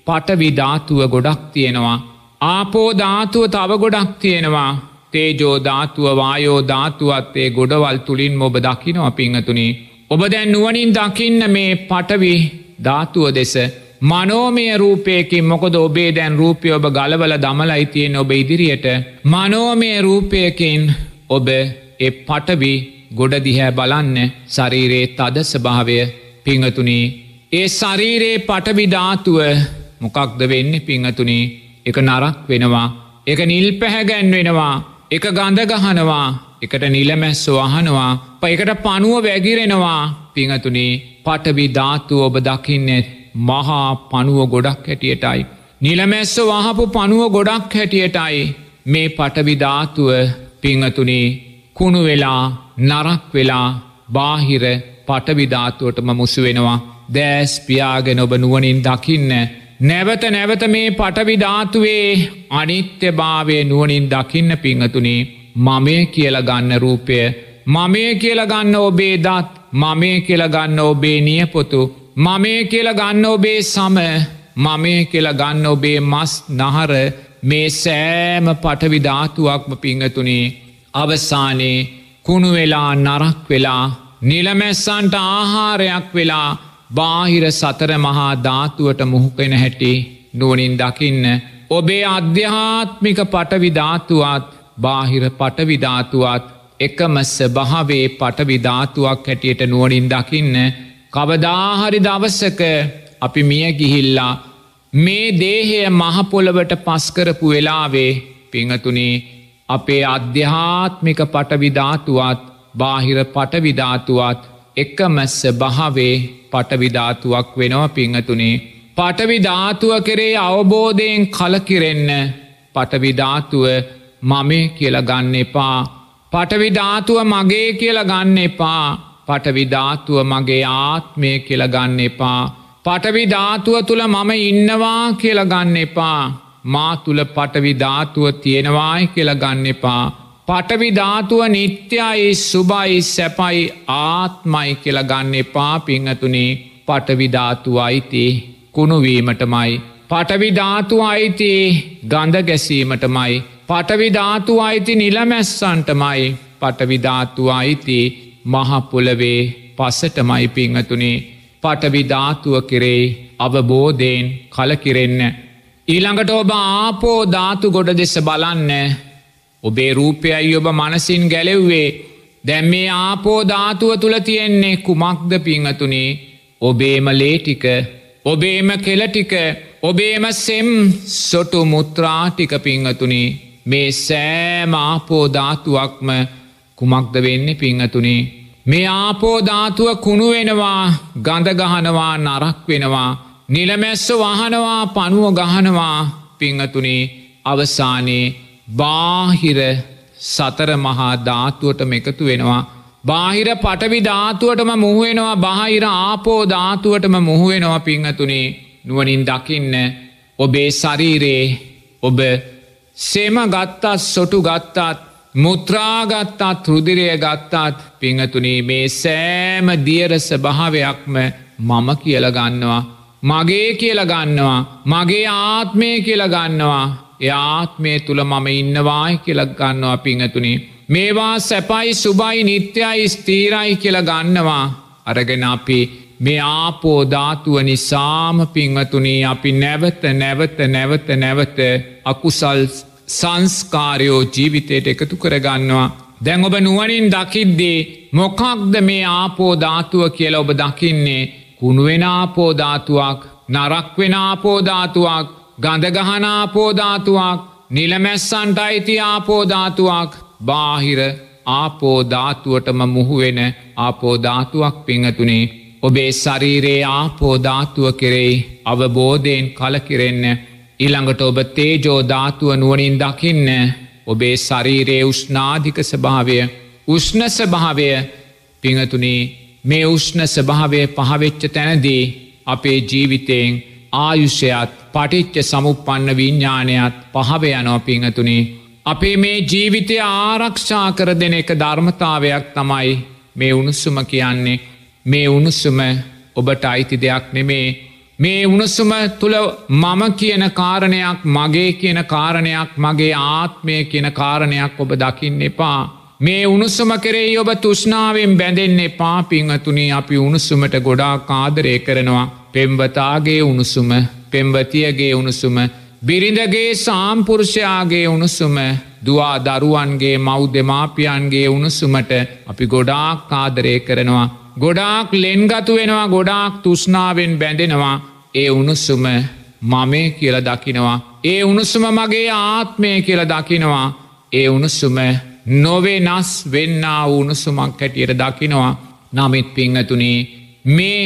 Speaker 2: පටවිධාතුව ගොඩක් තියෙනවා. ආපෝධාතුව තව ගොඩක් තියෙනවා. තේජෝධාතුව වායෝධාතුවත්තේ ගොඩවල් තුළින් ඔබ දකිනවා පිංහතුනි. ඔබ දැන් නුවනින් දකින්න මේ පටවි ධාතුව දෙස මනෝමය රූපයකින් මොකද ඔබේ දැන් රූපය ඔබ ගලවල දමලයි තියෙන ඔබ ඉදිරියට? මනෝමය රූපයකින් ඔබ එ පටවි ගොඩ දිහැ බලන්න ශරීරයේ තද ස්භාවය පිංහතුනී. ඒ ශරීරයේ පටවිධාතුව මොකක්ද වෙන්න පිංහතුනී? එක නරක් වෙනවා. එක නිල් පැහැගැන් වෙනවා එක ගඳගහනවා එකට නිලමැස්සෝ අහනවා පයකට පනුව වැගිරෙනවා පිංහතුනේ පටවි ධාතු ඔබ දකින්නෙත් මහා පනුව ගොඩක් හැටියටයි. නිලමැස්ස වහපු පනුව ගොඩක් හැටියටයි. මේ පටවිධාතුව පිංහතුනේ කුණු වෙලා නරක් වෙලා බාහිර පටවිධාතුවටම මුසු වෙනවා. දෑස් පියාගෙන ඔබ නුවනින් දකින්න. නැවත නැවත මේ පටවිධාතුවේ අනිත්‍ය භාවය නුවනින් දකින්න පිංහතුනේ. මමය කියල ගන්න රූපය මමය කියල ගන්න ඔබේ දත් මමය කියල ගන්න ඔබේ නියපොතු මමය කියල ගන්න ඔබේ සම මමය කියල ගන්න ඔබේ මස් නහර මේ සෑම පටවිධාතුවක්ම පිංහතුනේ අවසානයේ කුණු වෙලා නරක් වෙලා නිලමැස්සන්ට ආහාරයක් වෙලා බාහිර සතර මහා ධාතුවට මුහුකෙන හැටි නුවනින් දකින්න. ඔබේ අධ්‍යාත්මික පටවිධාතුවත් බාහිර පටවිධාතුවත් එකම ස්භාවේ පටවිධාතුවක් හැටියට නුවනින් දකින්න කවදාහරි දවසක අපි මිය ගිහිල්ලා මේ දේහය මහපොළවට පස්කරපු වෙලාවේ පිංහතුනේ අපේ අධ්‍යාත්මික පටවිධාතුවත් බාහිර පටවිධාතුවත් එකමැස්ස භාවේ පටවිධාතුවක් වෙනව පිංහතුනේ. පටවිධාතුව කරේ අවබෝධයෙන් කලකිරෙන්න පටවිධාතුව මමේ කියල ගන්න එපා. පටවිධාතුව මගේ කියල ගන්න එපා. පටවිධාතුව මගේ ආත්මය කියල ගන්න එපා. පටවිධාතුව තුළ මම ඉන්නවා කියල ගන්න එපා. මා තුළ පටවිධාතුව තියෙනවායි කියල ගන්න එපා. පටවිධාතුව නිත්‍යයි සුබයි සැපයි ආත්මයි කියල ගන්න එපා පිංහතුනේ පටවිධාතුව අයිති කුණුවීමටමයි. පටවිධාතු අයිති ගඳ ගැසීමටමයි. පටවිධාතු අයිති නිලමැස්සන්ටමයි පටවිධාතු අයිති මහපොලවේ පසටමයි පිංහතුනේ. පටවිධාතුව කෙරේ අවබෝධයෙන් කලකිරෙන්න. ඊළඟට ඔබ ආපෝ ධාතු ගොඩ දෙස බලන්න. ඔබේ රූපයයි ඔබ මනසින් ගැලෙව්වේ. දැම් මේ ආපෝ ධාතුව තුළ තියෙන්නේ කුමක්ද පිංහතුනේ? ඔබේම ලේටික ඔබේම කෙලටික ඔබේම සෙම් සොටු මුත්‍රාටික පිංහතුනේ. මේ සෑම ආපෝධාතුවක්ම කුමක්ද වෙන්න පිංහතුනේ මේ ආපෝධාතුව කුණු වෙනවා ගඳගහනවා නරක් වෙනවා නිලමැස්ස වහනවා පනුව ගහනවා පිංහතුනේ අවසානයේ බාහිර සතර මහා ධාතුවටම එකතු වෙනවා. බාහිර පටවි ධාතුවටම මුහුවෙනවා බාහිර ආපෝ ධාතුවටම මුහුවෙනවා පිංහතුනේ නුවනින් දකින්න ඔබේ ශරීරයේ ඔබ සෙම ගත්තත් සොටු ගත්තාත් මුත්‍රාගත්තාත් රුදිරය ගත්තාත් පිංහතුනේ මේ සෑම දියරස භාවයක්ම මම කියල ගන්නවා. මගේ කියල ගන්නවා මගේ ආත්මය කියල ගන්නවා යාත්මය තුළ මම ඉන්නවායි කියලක් ගන්නවා පිංහතුනේ. මේවා සැපයි සුබයි නිත්‍යයි ස්තීරයි කියල ගන්නවා අරගෙන අපි මේ ආපෝ ධාතුව නිසාම පිංහතුනී අපි නැවත නැවත නැවත නැවත අකුසල් සංස්කාරයෝ ජීවිතයට එකතු කරගන්නවා. දැන් ඔබ නුවනින් දකිද්දී මොකක්ද මේ ආපෝ ධාතුව කියල ඔබ දකින්නේ කුණුවෙන ආපෝධාතුවක් නරක්වෙන ආපෝධාතුවක් ගඳගහන ආපෝධාතුවක් නිලමැස්සන්ට අයිති ආපෝධාතුවක් බාහිර ආපෝධාතුවටම මුහුවෙන ආපෝධාතුවක් පිංහතුනේ ඔබේ ශරීරයේ ආපෝධාතුව කෙරෙයි අවබෝධයෙන් කලකිරෙන්න ඉළඟට ඔබ තේජෝධාතුව නුවනින් දකින්න ඔබේ ශරීරයේ උෂ්නාධික ස්භාවය උෂ්ණ ස්භාවය පිංහතුනේ මේ උෂ්ණ ස්භාවය පහවෙච්ච තැනදී අපේ ජීවිතයෙන් ආයුෂයත් පටිච්ච සමුපන්න විඤ්ඥානයත් පහව යනෝ පිංහතුනේ. අපේ මේ ජීවිතය ආරක්ෂා කර දෙන එක ධර්මතාවයක් තමයි මේ උණුස්සුම කියන්නේ මේ උණුස්සුම ඔබට අයිති දෙයක් නෙමේ. මේ උණුස්සුම තුළ මම කියන කාරණයක් මගේ කියන කාරණයක් මගේ ආත්මය කියන කාරණයක් ඔබ දකින්න එපා. මේ උණුස්සුම කෙරෙයි ඔබ තුෂ්නාවෙන් බැඳෙන්නේ පාපිංහතුනී අපි උණුස්සුමට ගොඩා කාදරය කරනවා. පෙම්වතාගේ උණුසුම පෙම්වතියගේ උණුසුම බිරිඳගේ සාම්පුරුෂයාගේ උණුසුම දවා දරුවන්ගේ මව් දෙමාපියන්ගේ උණුසුමට අපි ගොඩාක් කාදරය කරනවා. ගොඩාක් ලෙන්ගතු වෙනවා ගොඩාක් තුෂ්නාවෙන් බැඳෙනවා ඒ උණුස්සුම මමේ කියල දකිනවා. ඒ උණුසුම මගේ ආත්මය කියල දකිනවා. ඒ උණුසුම නොවේ නස් වෙන්න උණුසුමක් හැටියට දකිනවා නමිත් පිංහතුනේ මේ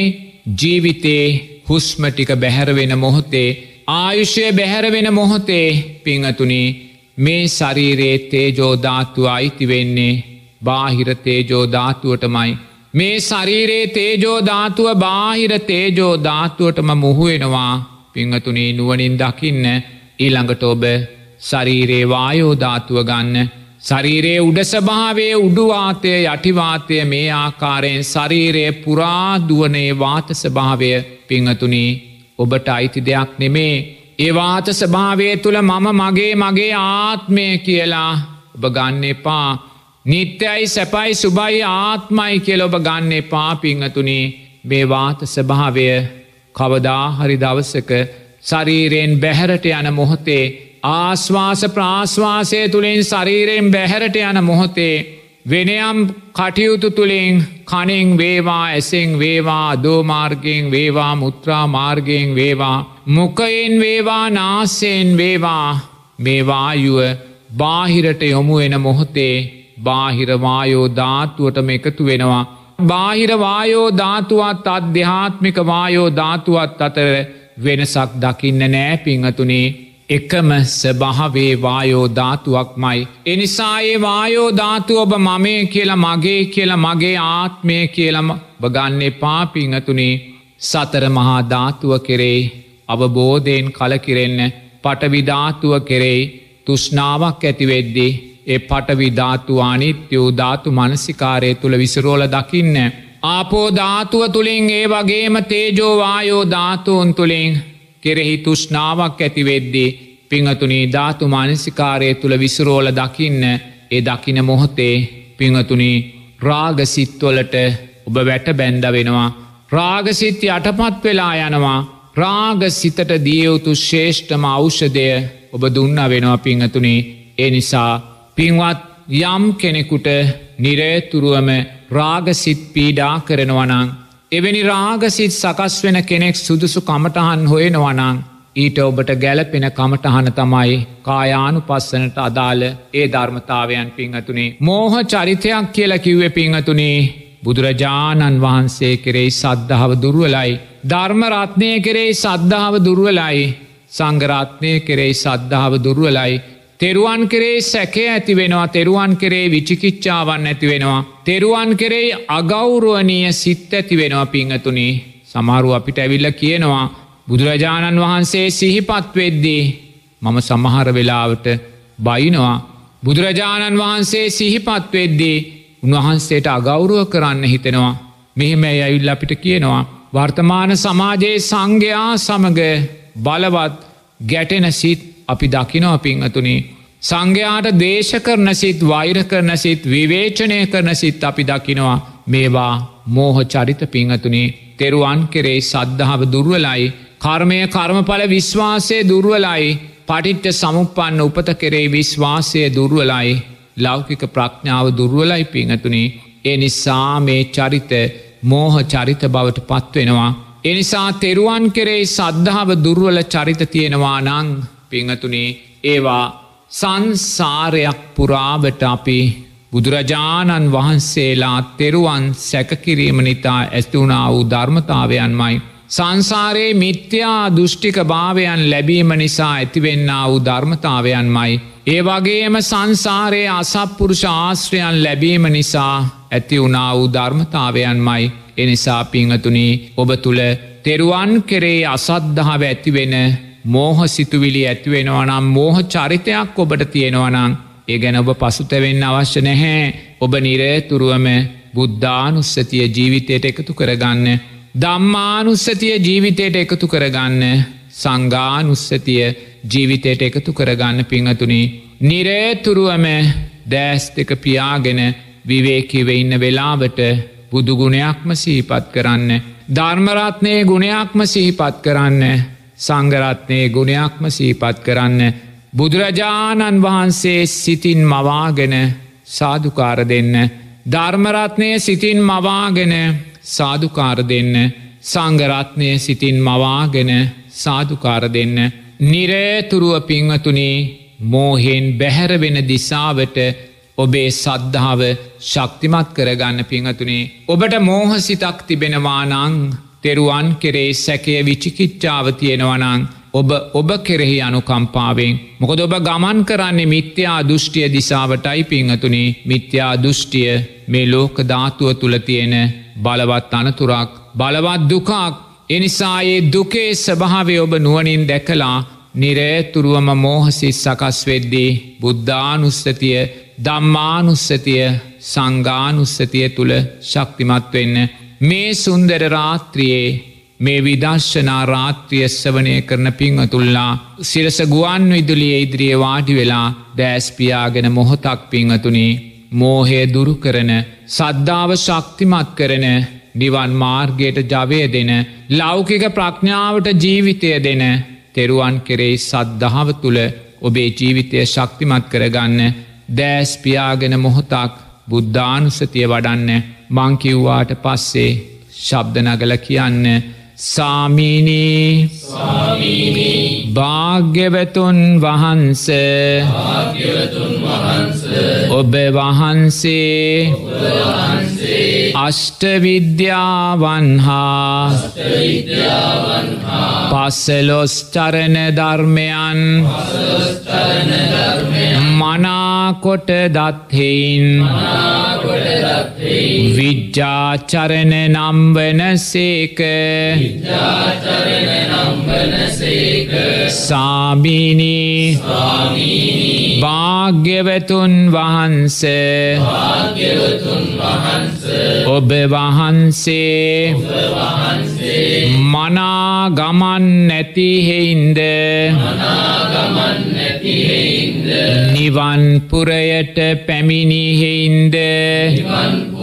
Speaker 2: ජීවිතේ හුස්මටික බැහැරවෙන මොහොතේ ආයුෂය බැහැරවෙන මොහොතේ පිංහතුනේ මේ ශරීරයේ තේජෝධාතුව අයිතිවෙන්නේ බාහිර තේජෝධාතුවටමයි. මේ ශරීරයේ තේජෝධාතුව බාහිර තේජෝධාතුවටම මුහුවෙනවා පිංහතුනේ නුවනින් දකින්න ඊළඟට ඔබ ශරීරයේ වායෝධාතුව ගන්න ශරීරයේ උඩ ස්භාවේ උඩුවාතය යටිවාතය මේ ආකාරයෙන් ශරීරයේ පුරාදුවනේ වාත ස්භාවය පිංහතුනී ඔබට අයිති දෙයක් නෙමේ. ඒවාත ස්භාවය තුළ මම මගේ මගේ ආත්මය කියලා ඔබ ගන්න එපා. නිත්‍යයි සැපයි සුබයි ආත්මයි කියල ඔබ ගන්න එපා පිංහතුනී මේ වාත ස්භාවය කවදාහරි දවසක ශරීරයෙන් බැහැරට යන මොහොතේ ආශ්වාස ප්‍රාශ්වාසය තුළින් ශරීරයෙන් බැහැරට යන මොහොතේ වෙනයම් කටයුතු තුළින් කනින් වේවා ඇසෙන් වේවා දෝමාර්ගයෙන් වේවා මුත්‍රා මාර්ගයෙන් වේවා මොකයෙන් වේවා නාස්සයෙන් වේවා මේවායුව බාහිරට යොමු එන මොහොතේ බාහිරවායෝ ධාතුවටම එකතු වෙනවා. බාහිරවායෝ ධාතුවත් අධ්‍යාත්මික වායෝ ධාතුවත් අතර වෙනසක් දකින්න නෑ පිංහතුනේ එකම ස්භාවේ වායෝ ධාතුවක්මයි. එනිසායේ වායෝ ධාතු ඔබ මමේ කියලා මගේ කියලා මගේ ආත්මය කියලම බගන්න පාපිංහතුනේ සතර මහා ධාතුව කෙරෙයි අවබෝධයෙන් කලකිරෙන්න පටවිධාතුව කෙරෙයි තුෂ්නාවක් ඇතිවෙද්දී ඒ පටවිධාතුවානිත්‍යූ ධාතු මනසිකාරය තුළ විසරෝල දකින්න. ආපෝ ධාතුව තුළින් ඒ වගේම තේජෝවායෝ ධාතුවන් තුළින් කෙරෙහි තුෂ්නාවක් ඇතිවෙද්දී පිංහතුනී ධාතු මානසිකාරය තුළ විසරෝල දකින්න ඒ දකින මොහොතේ පිංහතුනී රාගසිත්වලට ඔබ වැට බැන්ඩ වෙනවා. රාගසිත්ති අටපත් වෙලා යනවා රාග සිතට දියවුතු ශේෂ්ඨම ෞෂදය ඔබ දුන්න වෙනවා පිංහතුනේ ඒ නිසා පින්වත් යම් කෙනෙකුට නිරේතුරුවම රාගසිත් පීඩා කරනවනං. එවැනි රාගසිත් සකස් වෙන කෙනෙක් සුදුසු කමටහන් හොයෙනවනං ඊට ඔබට ගැලපෙන කමටහන තමයි කායානු පස්සනට අදාළ ඒ ධර්මතාවයන් පිංහතුනේ. මෝහ චරිතයක් කියල කිව්ව පිංහතුනේ බුදුරජාණන් වහන්සේ කෙරෙයි සද්ධාව දුරුවලයි. ධර්මරත්නය කෙරෙයි සද්ධාව දුරුවලයි. සංගරත්නය කෙරෙයි සද්ධාව දුරුවලයි. තෙරුවන් කෙරේ සැකේ ඇති වෙනවා තෙරුවන් කෙරේ විචිකිච්චාවන් ඇති වෙනවා. තෙරුවන් කෙරෙයි අගෞරුවනීය සිත් ඇති වෙනවා පිංහතුනේ සමහරු අපිට ඇවිල්ල කියනවා බුදුරජාණන් වහන්සේ සිහිපත් වෙද්දී මම සමහර වෙලාවට බයිනවා. බුදුරජාණන් වහන්සේ සිහිපත් වෙද්දී උන්වහන්සේට අගෞරුව කරන්න හිතෙනවා. මෙහෙම ඇවිල් අපිට කියනවා. වර්තමාන සමාජයේ සංඝයා සමග බලවත් ගැටෙන සිත් අපි දකිනව පිංහතුනේ. සංඝයාට දේශ කරන සිත් වෛර කරන සිත් විවේචනය කරන සිත් අපි දකිනවා. මේවා මෝහ චරිත පිංහතුනේ තෙරුවන් කෙරේ සද්ධාව දුර්වලයි. කර්මය කර්මඵල විශ්වාසය දුර්වලයි. පටිට්ට සමුපන්න උපත කෙරේ විශ්වාසය දුර්වලයි. ලෞකික ප්‍රඥාව දුර්වලයි පිංහතුනේ ඒ නිසා මේ චරිත මෝහ චරිත බවට පත්වෙනවා. එනිසා තෙරුවන් කෙරේ සද්ධාව දුර්වල චරිත තියෙනවා නං පිංහතුනේ ඒවා සංසාරයක් පුරාවට අපි බුදුරජාණන් වහන්සේලා තෙරුවන් සැකකිරීම නිතා ඇස්තුනා වූ ධර්මතාවයන්මයි. සංසාරයේ මිත්‍යා දෘෂ්ටික භාවයන් ලැබීම නිසා ඇතිවෙන්න වූ ධර්මතාවයන්මයි. ඒ වගේම සංසාරයේ අසප්පුරුෂ ආශ්‍රයන් ලැබීම නිසා ඇති වුණා වූ ධර්මතාවයන්මයි එනිසා පිංහතුනී ඔබ තුළ තෙරුවන් කෙරේ අසද්ධාව ඇතිවෙන මෝහ සිතුවිලි ඇතිවෙනවනම් මෝහ චරිතයක් ඔබට තියෙනවනං ඒ ගැන ඔබ පසුතැවෙන්න අවශ්‍ය නැහැ ඔබ නිරේතුරුවම බුද්ධානුස්සතිය ජීවිතයට එකතු කරගන්න. දම්මානුස්සතිය ජීවිතයට එකතු කරගන්න සංගානුස්සතිය ජීවිතයට එකතු කරගන්න පිංහතුනි. නිරේතුරුවම දෑස් දෙක පියාගෙන විවේකිව ඉන්න වෙලාවට බුදුගුණයක්ම සිහිපත් කරන්න. ධර්මරත්නය ගුණයක්ම සිහිපත් කරන්න සංගරත්නයේ ගුණයක්ම සීපත් කරන්න. බුදුරජාණන් වහන්සේ සිතින් මවාගෙන සාධකාර දෙන්න. ධර්මරත්නය සිතින් මවාගෙන සාධකාර දෙන්න. සංගරත්නය සිතින් මවාගෙන සාධකාර දෙන්න. නිරේතුරුව පිංහතුනේ මෝහෙන් බැහැරවෙන දිසාවට ඔබේ සද්ධාව ශක්තිමත් කරගන්න පිංහතුනේ. ඔබට මෝහසිතක් තිබෙනවා නං තෙරුවන් කෙරේ සැකය විචිකිච්චාව තියෙනවනං ඔබ ඔබ කෙරෙහි අනුකම්පාවෙන්. මොකද ඔබ ගමන් කරන්නේ මිත්‍යා දෘෂ්ටිය දිසාවටයි පිංහතුනේ මිත්‍යා දෘෂ්ටිය මේ ලෝක ධාතුව තුළ තියෙන බලවත් අනතුරක් බලවත් දුකක්. එනිසායේ දුකේ ස්භාවය ඔබ නුවනින් දැකලා නිරේතුරුවම මෝහසිත් සකස් වෙද්දී බුද්ධානුස්සතිය දම්මානුස්සතිය සංගානුස්සතිය තුළ ශක්තිමත් වෙන්න මේ සුන්දර රාත්‍රියයේ මේ විදර්ශනා රාත්‍රිය සවනය කරන පිංහතුල්ලා සිරස ගුවන් විදුලිය ඉදිරිය වාඩි වෙලා දෑස්පියාගෙන මොහොතක් පිංහතුනේ මෝහය දුරු කරන සද්ධාව ශක්තිමත් කරන නිවන් මාර්ගයට ජවය දෙන ලෞකික ප්‍රඥාවට ජීවිතය දෙන තෙරුවන් කෙරෙයි සද්ධාව තුළ ඔබේ ජීවිතය ශක්තිමත් කරගන්න දෑස්පියාගෙන මොහොතක් බුද්ධානුසතිය වඩන්න මංකිව්වාට පස්සේ ශබ්දනගල කියන්න සාමීනී. භාග්‍යවතුන් වහන්ස. ඔබ වහන්සේ. අෂ්ටවිද්‍යාවන් හා පස්සලොස් චරණ ධර්මයන් මනාකොට දත්හෙයින් විජ්ජාචරණ නම්වන සේක. සාමීනී. භාග්‍යවතුන් වහන්ස. ඔබ වහන්සේ. මනා ගමන් නැතිහෙයින්ද නිවන්පුරයට පැමිණිහෙයින්ද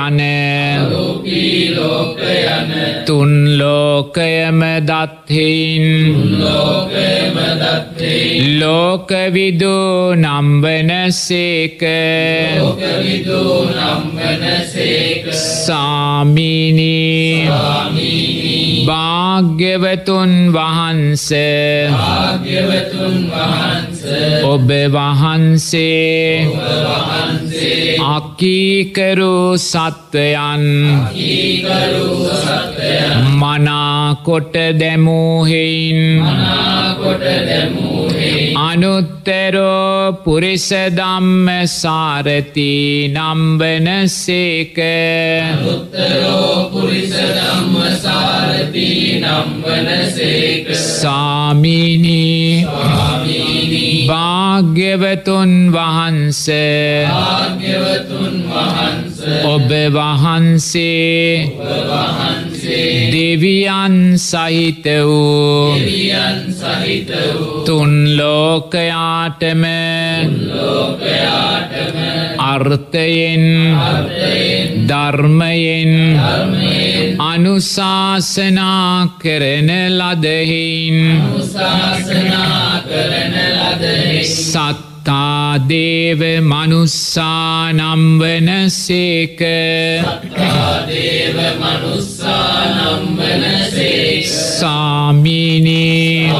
Speaker 2: යන තුන්ලෝකයම දත්හින්. ලෝකවිදු නම්වන සේක. සාමීනී. භාග්‍යවතුන් වහන්ස. ඔබ වහන්සේ. අකීකරු සත්වයන් මනාකොට දැමූහෙයින් අනුත්තරෝ පුරිසදම්ම සාරති නම්බන සේක. සාමීනී භාග්‍යවතුන් වහන්ස ඔබ වහන්සේ දෙවියන් සහිත වූ තුන් ලෝකයාටම අර්ථයෙන් ධර්මයෙන් අනුශාසනා කරන ලදහින් සත්තාදේව මනුස්සානම්වන සේක. සාමීනී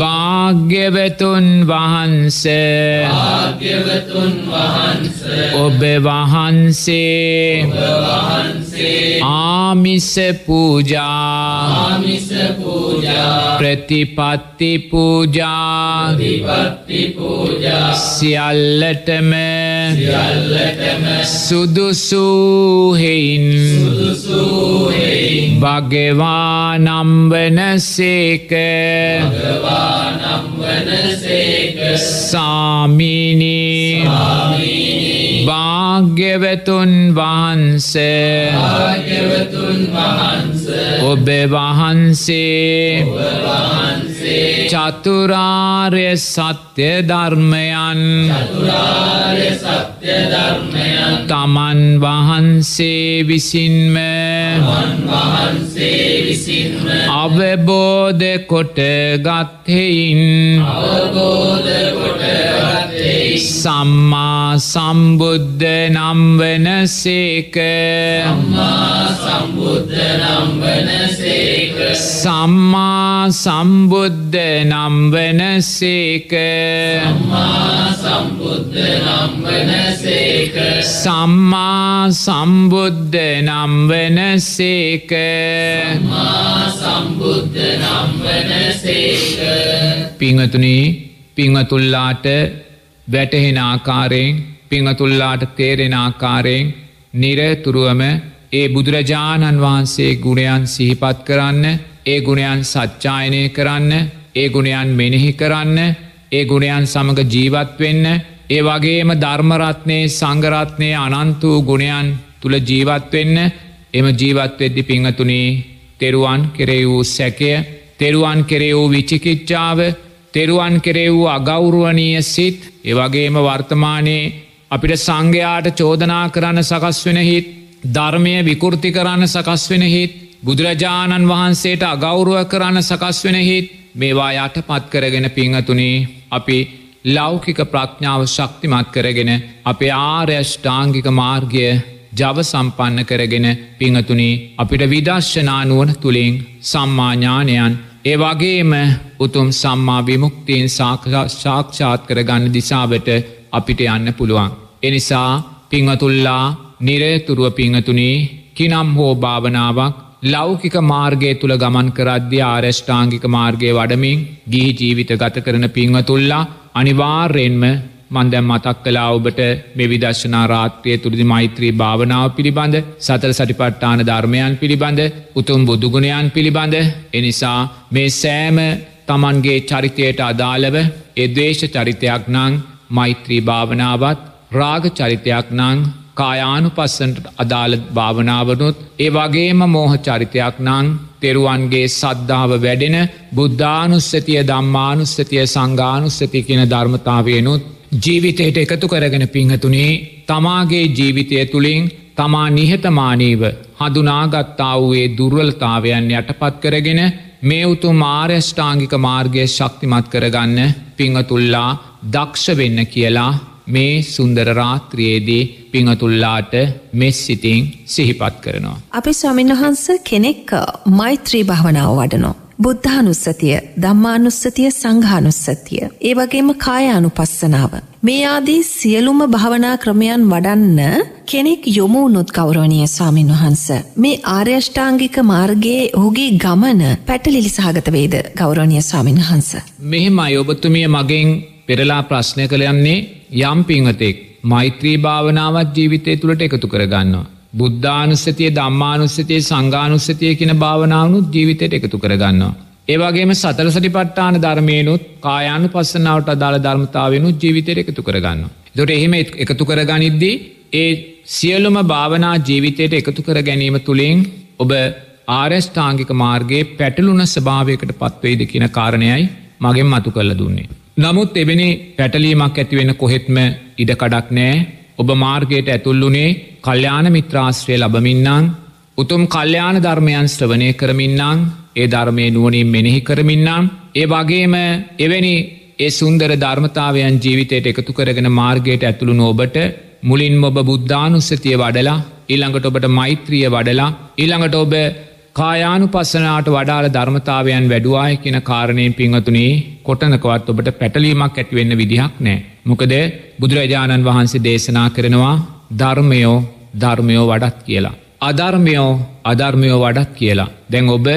Speaker 2: භාග්‍යවතුන් වහන්ස ඔබ වහන්සේ ආමිස පූජා ප්‍රතිපත්ති පූජා සියල්ලටම සුදුසූහෙයින් භගවා නම්වන සේක. සාමීනී භාග්‍යවතුන් වහන්ස ඔබ වහන්සේ චතුරාර්ය සත්‍ය ධර්මයන් තමන් වහන්සේ විසින්ම අවබෝධ කොට ගත්හෙයින් සම්මා සම්බුද්ධ නම්වන සේක. සම්මා සම්බුද්ධ නම්වන සේක සම්මා සම්බුද්ධ නම්වන සේක පිංහතුනී පිංහතුල්ලාට වැටහෙන ආකාරයෙන් පිංහතුල්ලාට තේරෙන ආකාරයෙන් නිරතුරුවම ඒ බුදුරජාණන් වහන්සේ ගුණයන් සිහිපත් කරන්න ඒ ගුණයන් සච්චායනය කරන්න ඒ ගුණයන් මෙනෙහි කරන්න ඒ ගුණයන් සමඟ ජීවත් වෙන්න ඒ වගේම ධර්මරත්නයේ සංගරත්නය අනන්ත වූ ගුණයන් තුළ ජීවත්වෙන්න එම ජීවත්වෙද්දි පිංහතුනී තෙරුවන් කෙරේ වූ සැකය තෙරුවන් කෙරේ වූ විචිකිච්චාව තෙරුවන් කෙරේ වූ අගෞරුවනීය සිත් ඒවගේම වර්තමානයේ අපිට සංඝයාට චෝදනා කරන්න සකස් වෙන හිත් ධර්මය විකෘති කරන්න සකස් වෙන හිත් බුදුරජාණන් වහන්සේට අගෞරුව කරන්න සකස් වෙන හිත් මේවා යට පත් කරගෙන පිංහතුනේ අපි ලෞකික ප්‍රඥාව ශක්තිමත් කරගෙන අපේ ආර්යෂ්ඨාංගික මාර්ගය ජව සම්පන්න කරගෙන පිංහතුනි අපිට විදර්ශනානුවන තුළින් සම්මාඥානයන් ඒ වගේම උතුම් සම්මා විමුක්තියෙන් සාක්ෂාත් කරගන්න දිසාවට අපිට යන්න පුළුවන්. එනිසා පිංහතුල්ලා නිරේතුරුව පිංහතුනී කිනම් හෝ භාවනාවක් ලෞකික මාර්ගය තුළ ගමන් කරද්‍ය ආරෂ්ඨාංගික මාර්ගය වඩමින් ගිහි ජීවිත ගත කරන පිංහතුල්ලා අනිවාර්යෙන්ම මන්දැම් මතක් කලා ඔබට මෙ විදර්ශනා රාත්‍රය තුරදි මෛත්‍රී භාවනාව පිළිබඳ සතර සටිපට්ටාන ධර්මයන් පිළිබඳ උතුම් බුදුගුණයන් පිළිබඳ. එනිසා මේ සෑම තමන්ගේ චරිතයට අදාළව එදවේශ චරිතයක් නං මෛත්‍රී භාවනාවත් රාග චරිතයක් නං කායානු පස්සන්ට අදාළ භාවනාවනුත් ඒ වගේම මෝහ චරිතයක් නං තෙරුවන්ගේ සද්ධාව වැඩෙන බුද්ධානුස්සතිය දම්මානුස්සතිය සංගානුස්සති කියන ධර්මතාවයනුත් ජීවිතයට එකතු කරගෙන පිංහතුනේ තමාගේ ජීවිතය තුළින් තමා නිහතමානීව හඳුනාගත්තා වූයේ දුර්වලතාවයන් යටපත් කරගෙන මේ උතු මාර්යෂ්ඨාංගික මාර්ගය ශක්තිමත් කරගන්න පිංහතුල්ලා දක්ෂ වෙන්න කියලා මේ සුන්දර රාත්‍රයේදී පිංහතුල්ලාට මෙස් සිතින් සිහිපත් කරනවා.
Speaker 1: අපි ස්වාමින් වහන්ස කෙනෙක් මෛත්‍රී භාවනාව වඩනෝ. බුද්ධානුස්සතිය ධම්මානුස්සතිය සංඝානුස්සතිය. ඒ වගේම කායානුපස්සනාව. මේ ආදී සියලුම භාවනා ක්‍රමයන් වඩන්න කෙනෙක් යොමුණුත් ගෞරවනය ස්වාමින් වහන්ස. මේ ආර්යෂ්ඨාංගික මාර්ගයේ ඔහුගේ ගමන පැටලිලි සහගත වේද ගෞරවනය ස්වාමින් වහන්ස.
Speaker 2: මෙහෙම අයඔබතුමිය මගෙන් පෙරලා ප්‍රශ්නය කළයන්නේ යම් පිංහතෙක් මෛත්‍රී භාවනාවත් ජීවිතය තුළට එකතු කරගන්නවා. බුද්ධානුස්සතිය දම්මානුස්සතිය සංගානුස්සතිය කියන භාවනාවනුත් ජීවිතයට එකතු කරගන්නවා. ඒවගේම සතර සටි පට්ටාන ධර්මයනුත් කායනු පස්සනාවට අදාළ ධර්මතාවයනුත් ජීවිතයට එකතු කරගන්න. දොට එහෙම එකතු කරගනිද්දී ඒ සියලුම භාවනා ජීවිතයට එකතු කර ගැනීම තුළින් ඔබ ආරස්ථාංගික මාර්ගයේ පැටලුන ස්භාවයකට පත්වේද කියන කාරණයයි මගෙන් මතු කල්ල දුන්නේ. නමුත් එවැනි පැටලීමක් ඇතිවෙන කොහෙත්ම ඉඩකඩක් නෑ ඔබ මාර්ගයට ඇතුල්ලුනේ කල්්‍යාන මිත්‍රාශ්‍රය ලබමින්නං උතුම් කල්්‍යාන ධර්මයන් ශ්‍රවනය කරමින්නං ඒ ධර්මය නුවනින් මෙනෙහි කරමින්නම් ඒ වගේම එවැනි ඒ සුන්දර ධර්මතාවයන් ජීවිතයට එකතු කරගෙන මාර්ගයට ඇතුළු නෝබට මුලින් ඔබ බුද්ධානුස්සතිය වඩලා ඊළඟට ඔබට මෛත්‍රිය වඩලා ඊළඟට ඔබ කායානු පස්සනාට වඩාල ධර්මතාවයන් වැඩුවාය කියන කාරණයෙන් පිංහතුනේ කොටනකවත් ඔබට පැටලීමක් ඇතිවෙන්න විදිහක් නෑ. මොකද බුදුරජාණන් වහන්සේ දේශනා කරනවා ධර්මයෝ ධර්මයෝ වඩත් කියලා. අධර්මයෝ අධර්මයෝ වඩත් කියලා. දැන් ඔබ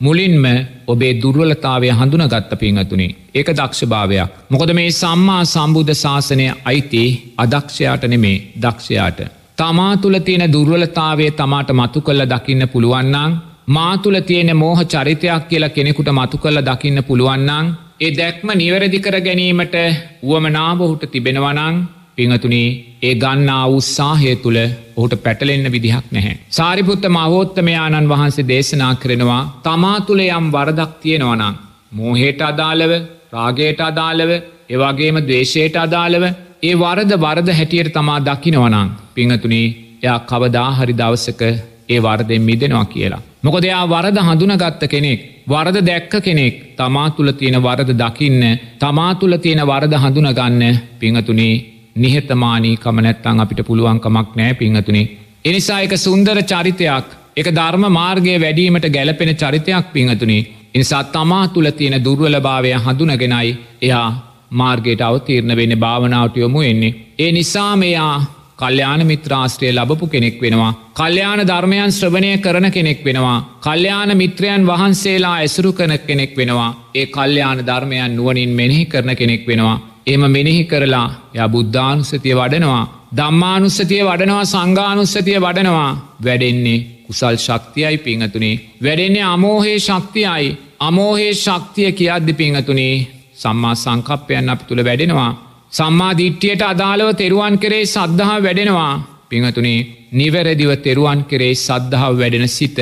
Speaker 2: මුලින්ම ඔබේ දුර්වලතාවය හඳුන ගත්ත පිංහතුනේ ඒක දක්ෂභාවයක්. මොකද මේ සම්මා සම්බුද්ධ ශාසනය අයිති අදක්ෂයාට නෙමේ දක්ෂයාට. තමා තුළ තියෙන දුර්වලතාවේ තමාට මතු කල්ල දකින්න පුළුවන්නං මාතුල තියෙන මෝහ චරිතයක් කියලා කෙනෙකුට මතු කල්ල දකින්න පුළුවන්නං ඒ දැක්ම නිවැරදි කර ගැනීමට වුවමනාබොහුට තිබෙනවනං පිංහතුනේ ඒ ගන්නා උත්සාහය තුළ ඔහුට පැටලෙන්න විදිහක් නැහැ. සාරිපුත්ත මහෝත්තමයාණන් වහන්සේ දේශනා කරනවා තමා තුළ යම් වරදක් තියෙනවනම්. මෝහේට අදාළව රාගයට අදාළව ඒවාගේම දේශයට අදාළව ඒ වරද වරද හැටියට තමා දකිනවනං පිංහතුනේ එයා කවදා හරි දවසක ඒ වර්දෙන් මිදෙනවා කියලා. මොකද එයා වරද හඳුනගත්ත කෙනෙක් වරද දැක්ක කෙනෙක් තමා තුළ තියෙන වරද දකින්න තමා තුළ තියෙන වරද හඳුනගන්න පිංහතුනේ නිහතමානී කමනැත්තං අපිට පුළුවන්කමක් නෑ පිංහතුනේ. එනිසා එක සුන්දර චරිතයක් එක ධර්ම මාර්ගය වැඩීමට ගැලපෙන චරිතයක් පිංහතුනේ. එනිසා තමා තුළ තියෙන දුර්වලභාවය හඳුනගෙනයි එයා මාර්ගයට අවතීරණ වෙන්න භාවනාවට යොමු එන්නේ. ඒ නිසා මෙයා කල්්‍යාන මිත්‍රාශ්‍රය ලබපු කෙනෙක් වෙනවා. කල්්‍යාන ධර්මයන් ශ්‍රවණය කරන කෙනෙක් වෙනවා. කල්්‍යාන මිත්‍රයන් වහන්සේලා ඇසුරු කන කෙනෙක් වෙනවා. ඒ කල්්‍යාන ධර්මයන් නුවනින් මෙනෙහි කරන කෙනෙක් වෙනවා. එම මෙනෙහි කරලා ය බුද්ධානුස්සතිය වඩනවා දම්මානුස්සතිය වඩනවා සංගානුස්සතිය වඩනවා වැඩෙන්නේ කුසල් ශක්තියයි පිංහතුනේ වැඩෙන්නේ අමෝහේ ශක්තියයි අමෝහේ ශක්තිය කියද්දි පිංහතුනේ සම්මා සංකප්පයන් අපි තුළ වැඩෙනවා සම්මා දිට්ටියට අදාළව තෙරුවන් කරේ සද්ධහා වැඩෙනවා. පිංහතුනේ නිවැරදිව තෙරුවන් කරේ සද්ධාව වැඩෙන සිත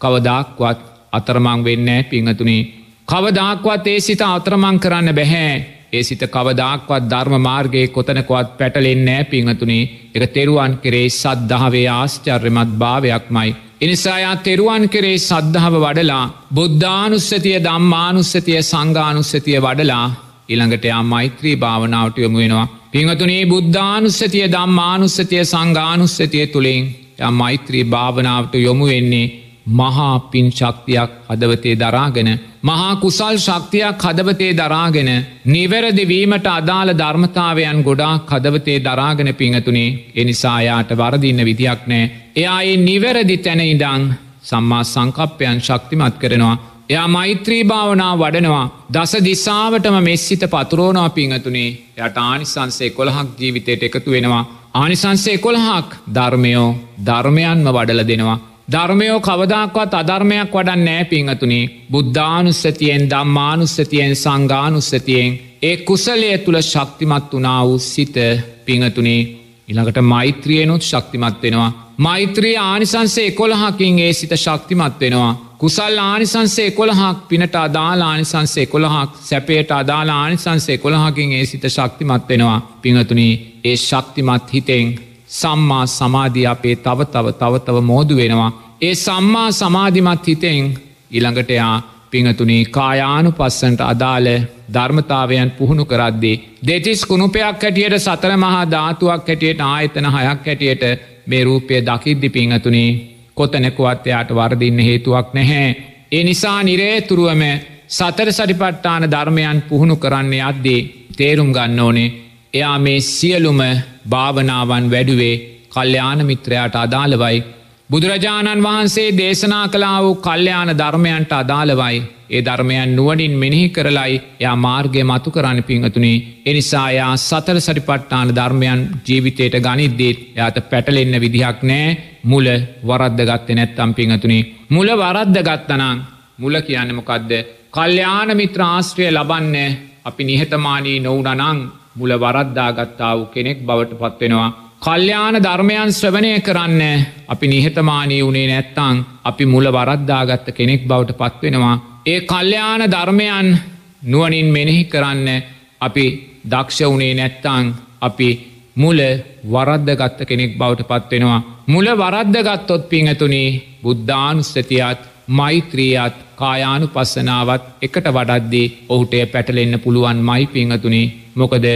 Speaker 2: කවදක්වත් අතරමං වෙන්නෑ පිංහතුනේ කවදක්වත් ඒ සිත අතරමං කරන්න බැහැ. ඒ සිත කවදක්වත් ධර්ම මාර්ගයේ කොතනකොත් පැටලෙන්නෑ පිංහතුනේ එක තෙරුවන් කරේ සද්ධාවේ ආශ්චර්යමත් භාවයක්මයි. එනිසායා තෙරුවන් කරේ සද්ධාව වඩලා බුද්ධානුස්සතිය දම්මානුස්සතිය සංගානුස්සතිය වඩලා ඉළඟට යා මෛත්‍රී භාවනාවට යොමු වෙනවා. පිංහතුනේ බුද්ධානුස්සතිය දම්මානුස්සතිය සංගානුස්සතිය තුළින් ය මෛත්‍රී භාවනාවට යොමු වෙන්නේ මහා පින් ශක්තියක් හදවතේ දරාගෙන මහා කුසල් ශක්තියක් හදවතේ දරාගෙන නිවැරදිවීමට අදාළ ධර්මතාවයන් ගොඩා කදවතේ දරාගෙන පිංහතුනේ එනිසායාට වරදින්න විදියක් නෑ එයා ඒ නිවැරදි තැන ඉඩං සම්මා සංකප්පයන් ශක්තිමත් කරනවා එයා මෛත්‍රී භාවනා වඩනවා. දස දිසාාවටම මෙස්සිත පතුරෝනා පිංහතුනේ. යට ආනිසන්සේ කොළහක් ජීවිතයට එකතු වෙනවා. ආනිසන්සේ කොළහක් ධර්මයෝ ධර්මයන්ම වඩල දෙනවා. ධර්මයෝ කවදක්වත් අධර්මයක් වඩන් නෑ පිංහතුනේ. බුද්ධානුස්සතියෙන් දම්මානුස්සතියෙන් සංගානුස්සතියෙන් ඒ කුසලය තුළ ශක්තිමත් වනා වූ සිත පිංහතුනේ. ඉළඟට මෛත්‍රියනුත් ශක්තිමත් වෙනවා. මෛත්‍රී ආනිසන්සේ කොළහකින් ඒ සිත ශක්තිමත් වෙනවා. කුසල් ආනිසන්සේ කොළහක් පිනට අදාලා ආනිසන්සේ කොළහක් සැපේට අදාලා ආනිසන්සේ කොළහකින් ඒ සිත ශක්තිමත් වෙනවා. පිංහතුනී ඒ ශක්තිමත් හිතෙන් සම්මා සමාධී අපේ තව තව තව තව මෝදු වෙනවා. ඒ සම්මා සමාධිමත් හිතෙන් ඉළඟටයා පිංහතුනී කායානු පස්සන්ට අදාළ ධර්මතාවයන් පුහුණු කරද්දී. දෙතිස් කුණුපයක් හැටියට සතර මහා ධාතුවක් හැටියට ආයතන හයක් හැටියට මේ රූපය දකිද්දි පිංහතුනී කොතනෙකුවත්වයාට වරදින්න හේතුවක් නැහැ. ඒ නිසා නිරේතුරුවම සතර සටිපට්ටාන ධර්මයන් පුහුණු කරන්න අද්දී තේරුම් ගන්න ඕනේ එයා මේ සියලුම භාවනාවන් වැඩුවේ කල්්‍යයාන මිත්‍රයාට අදාළවයි. බුදුරජාණන් වහන්සේ දේශනා කලා වූ කල්්‍යයාන ධර්මයන්ට අදාළවයි. ඒ ධර්මයන් නුවනින් මෙනෙහි කරලයි යා මාර්ගය මතු කරන්න පිංහතුනේ එනිසායා සතර සටිපට්ටාන ධර්මයන් ජීවිතයට ගනිද්දේත් යාත පැටලෙන්න විදිහක් නෑ මුල වරද්ද ගත්ත නැත්තම් පිංහතුනේ මුල වරද්ද ගත්තනං මුල කියන්නමොකක්ද කල්්‍යයාන මිත්‍ර ආශ්‍රය ලබන්න අපි නිහතමානී නොවනනං මුල වරද්දාගත්තා වූ කෙනෙක් බවට පත්වෙනවා. කල්්‍යාන ධර්මයන් ශ්‍රවණය කරන්න අපි නිහතමානී වුණේ නැත්තං අපි මුල වරද්දාගත්ත කෙනෙක් බවට පත්වෙනවා. ඒ කල්්‍යාන ධර්මයන් නුවනින් මෙනෙහි කරන්න අපි දක්ෂ වුණේ නැත්තං අපි මුල වරද්දගත්ත කෙනෙක් බවට පත්වෙනවා. මුල වරද්දගත්තොත් පිංහතුනී බුද්ධානුස්සතියත් මෛත්‍රියත් කායානු පස්සනාවත් එකට වඩද්දී ඔහුටේ පැටලෙන්න පුළුවන් මයි පිංහතුනේ මොකද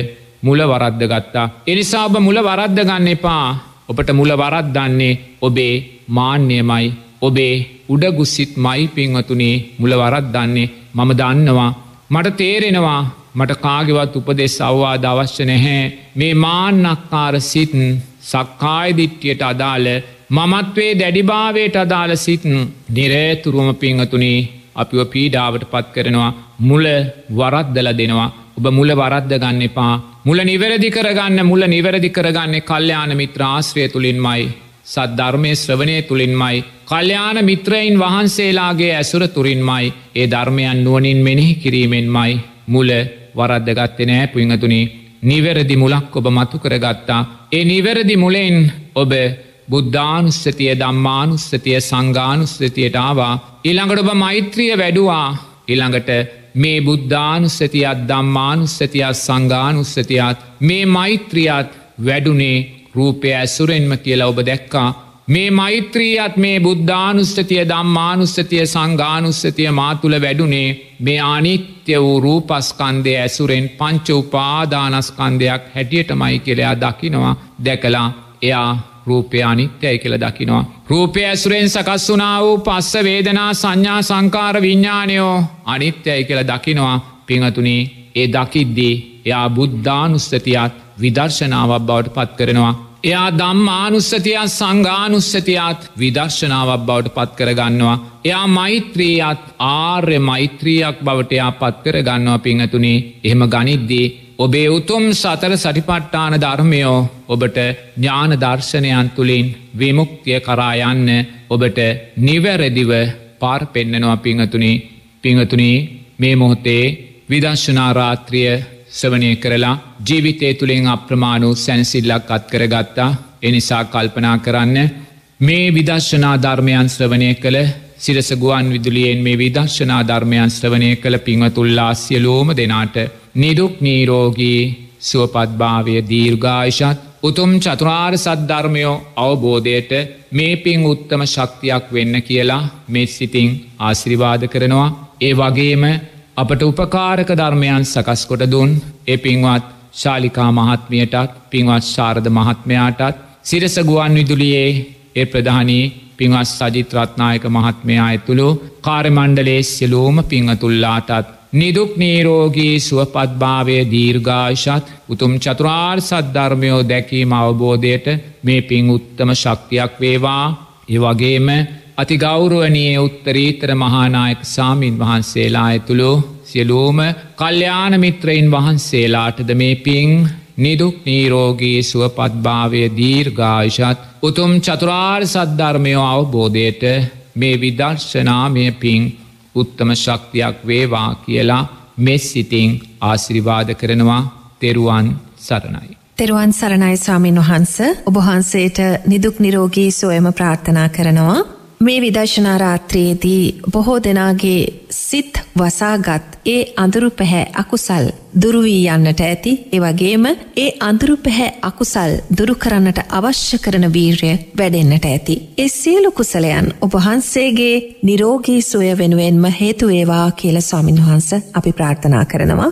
Speaker 2: මුල වරද්ද ගත්තා. එනිසා ඔබ මුල වරද්ද ගන්න එපා. ඔබට මුල වරද්දන්නේ ඔබේ මාන්‍යමයි ඔබේ උඩගුස්සිත් මයි පින්වතුනේ. මුල වරද්දන්නේ මම දන්නවා. මට තේරෙනවා මට කාගෙවත් උපදෙස් අවවාද අවශ්‍ය නැහැ. මේ මාන්නක්කාර සිත්න් සක්කායදිට්ටියට අදාළ මමත්වේ දැඩිභාවයට අදාළ සිත්න් නිරේතුරුවම පිංහතුනේ අපිව පීඩාවට පත් කරනවා. මුල වරද්දල දෙනවා. ඔබ මුල වරද්ද ගන්න එපා. මුල නිවැරදි කරගන්න මුල නිවැරදි කරගන්නේ කල්්‍යයාන මිත්‍ර ආශ්‍රය තුළින්මයි සද්ධර්මය ශ්‍රවණය තුළින්මයි කල්්‍යයාන මිත්‍රයින් වහන්සේලාගේ ඇසුර තුරින්මයි ඒ ධර්මයන් නුවනින් මෙනෙහි කිරීමෙන්මයි මුල වරද්දගත්තෙ නෑ පුංහතුනේ නිවැරදි මුලක් ඔබ මතු කරගත්තා. ඒ නිවැරදි මුලෙන් ඔබ බුද්ධානුස්සතිය දම්මානුස්සතිය සංගානුස්සතියට ආවා. ඉළඟට ඔබ මෛත්‍රිය වැඩුවා. ඉළඟට මේ බුද්ධානුස්සතියත් දම්මානුස්සතියත් සංගානුස්සතියත් මේ මෛත්‍රියත් වැඩුනේ රූපය ඇසුරෙන්ම කියලා ඔබ දැක්කා. මේ මෛත්‍රියත් මේ බුද්ධානුස්සතිය දම්මානුස්සතිය සංගානුස්සතිය මාතුළ වැඩුනේ මේ අනිත්‍ය වූ රූපස්කන්දය ඇසුරෙන් පංච උපාදානස්කන්දයක් හැටියටමයි කෙළයා දකිනවා දැකලා එයා රූපය අනිත්‍යයි කියල දකිනවා. රූපය ඇසුරෙන් සකස් වනා වූ පස්ස වේදනා සංඥා සංකාර විඤ්ඥානයෝ අනිත්‍යයි කියල දකිනවා පිංහතුනී ඒ දකිද්දී එයා බුද්ධානුස්සතියත් විදර්ශනාවක් බවට පත් කරනවා. එයා දම්මානුස්සතියත් සංගානුස්සතියත් විදර්ශනාවක් බවට පත් කරගන්නවා. එයා මෛත්‍රියත් ආර්ය මෛත්‍රියක් බවට එයා පත් කර ගන්නවා පිංහතුනේ එහෙම ගනිද්දී ඔබේ උතුම් සතර සටිපට්ටාන ධර්මයෝ ඔබට ඥාන දර්ශනයන් තුළින් විමුක්තිය කරායන්න ඔබට නිවැරදිව පාර් පෙන්න්නනවා පිංහතුනි. පිංහතුනි මේ මොහොතේ විදංශනාරාත්‍රිය සවනය කරලා ජීවිතය තුළින් අප්‍රමාණු සැනසිල්ලක් අත්කරගත්තා එනිසා කල්පනා කරන්න මේ විදර්ශනා ධර්මයන් ශ්‍රවනය කළ සිරස ගුවන් විදුලියෙන් මේ විදර්ශනා ධර්මයන් ශ්‍රවනය කළ පිංවතුල්ලා සියලෝම දෙනාට නිදුක් නීරෝගී සුවපත්භාවය දීර්ඝායිෂත් උතුම් චතුරාර් සද්ධර්මයෝ අවබෝධයට මේ පින් උත්තම ශක්තියක් වෙන්න කියලා මේ සිතිං ආශිරිවාද කරනවා. ඒ වගේම අපට උපකාරක ධර්මයන් සකස් කොට දුන්. ඒ පින්වත් ශාලිකා මහත්මියටත් පින්වත් ශාරද මහත්මයාටත් සිරස ගුවන් විදුලියේ ඒ ප්‍රධානී පින්වත් සජිත් රත්නායක මහත්මයා ඇතුළු කාර්මණ්ඩලේ සියලූම පිංහතුල්ලාටත් නිදුක් නීරෝගී සුවපත්භාවය දීර්ඝාශත් උතුම් චතුරාර් සද්ධර්මයෝ දැකීම අවබෝධයට මේ පින් උත්තම ශක්තියක් වේවා. ඒ වගේම අති ගෞරුවනයේ උත්තරීතර මහානායක සාමීන් වහන්සේලා ඇතුළු සියලූම කල්්‍යාන මිත්‍රයින් වහන්සේලාටද මේ පින් නිදුක් නීරෝගී සුවපත්භාවය දීර්ඝායිෂත් උතුම් චතුරාර් සද්ධර්මයෝ අවබෝධයට මේ විදර්ශනාමය පින් උත්තම ශක්තියක් වේවා කියලා මෙස් සිතිං ආශිරිවාද කරනවා තෙරුවන් සරණයි.
Speaker 1: තෙරුවන් සරණයි ස්වාමීන් වහන්ස ඔබහන්සේට නිදුක් නිරෝගී සොයම ප්‍රාර්ථනා කරනවා. මේ විදර්ශනා රාත්‍රයේදී බොහෝ දෙනාගේ සිත් වසාගත් ඒ අඳුරු පැහැ අකුසල් දුරුවී යන්නට ඇති ඒවගේම ඒ අඳුරු පැහැ අකුසල් දුරු කරන්නට අවශ්‍ය කරන වීර්ය වැඩෙන්න්නට ඇති. ඒ සියලු කුසලයන් ඔබහන්සේගේ නිරෝගී සුවය වෙනුවෙන්ම හේතු ඒවා කියල ස්වාමින් වහන්ස අපි ප්‍රාර්ථනා කරනවා.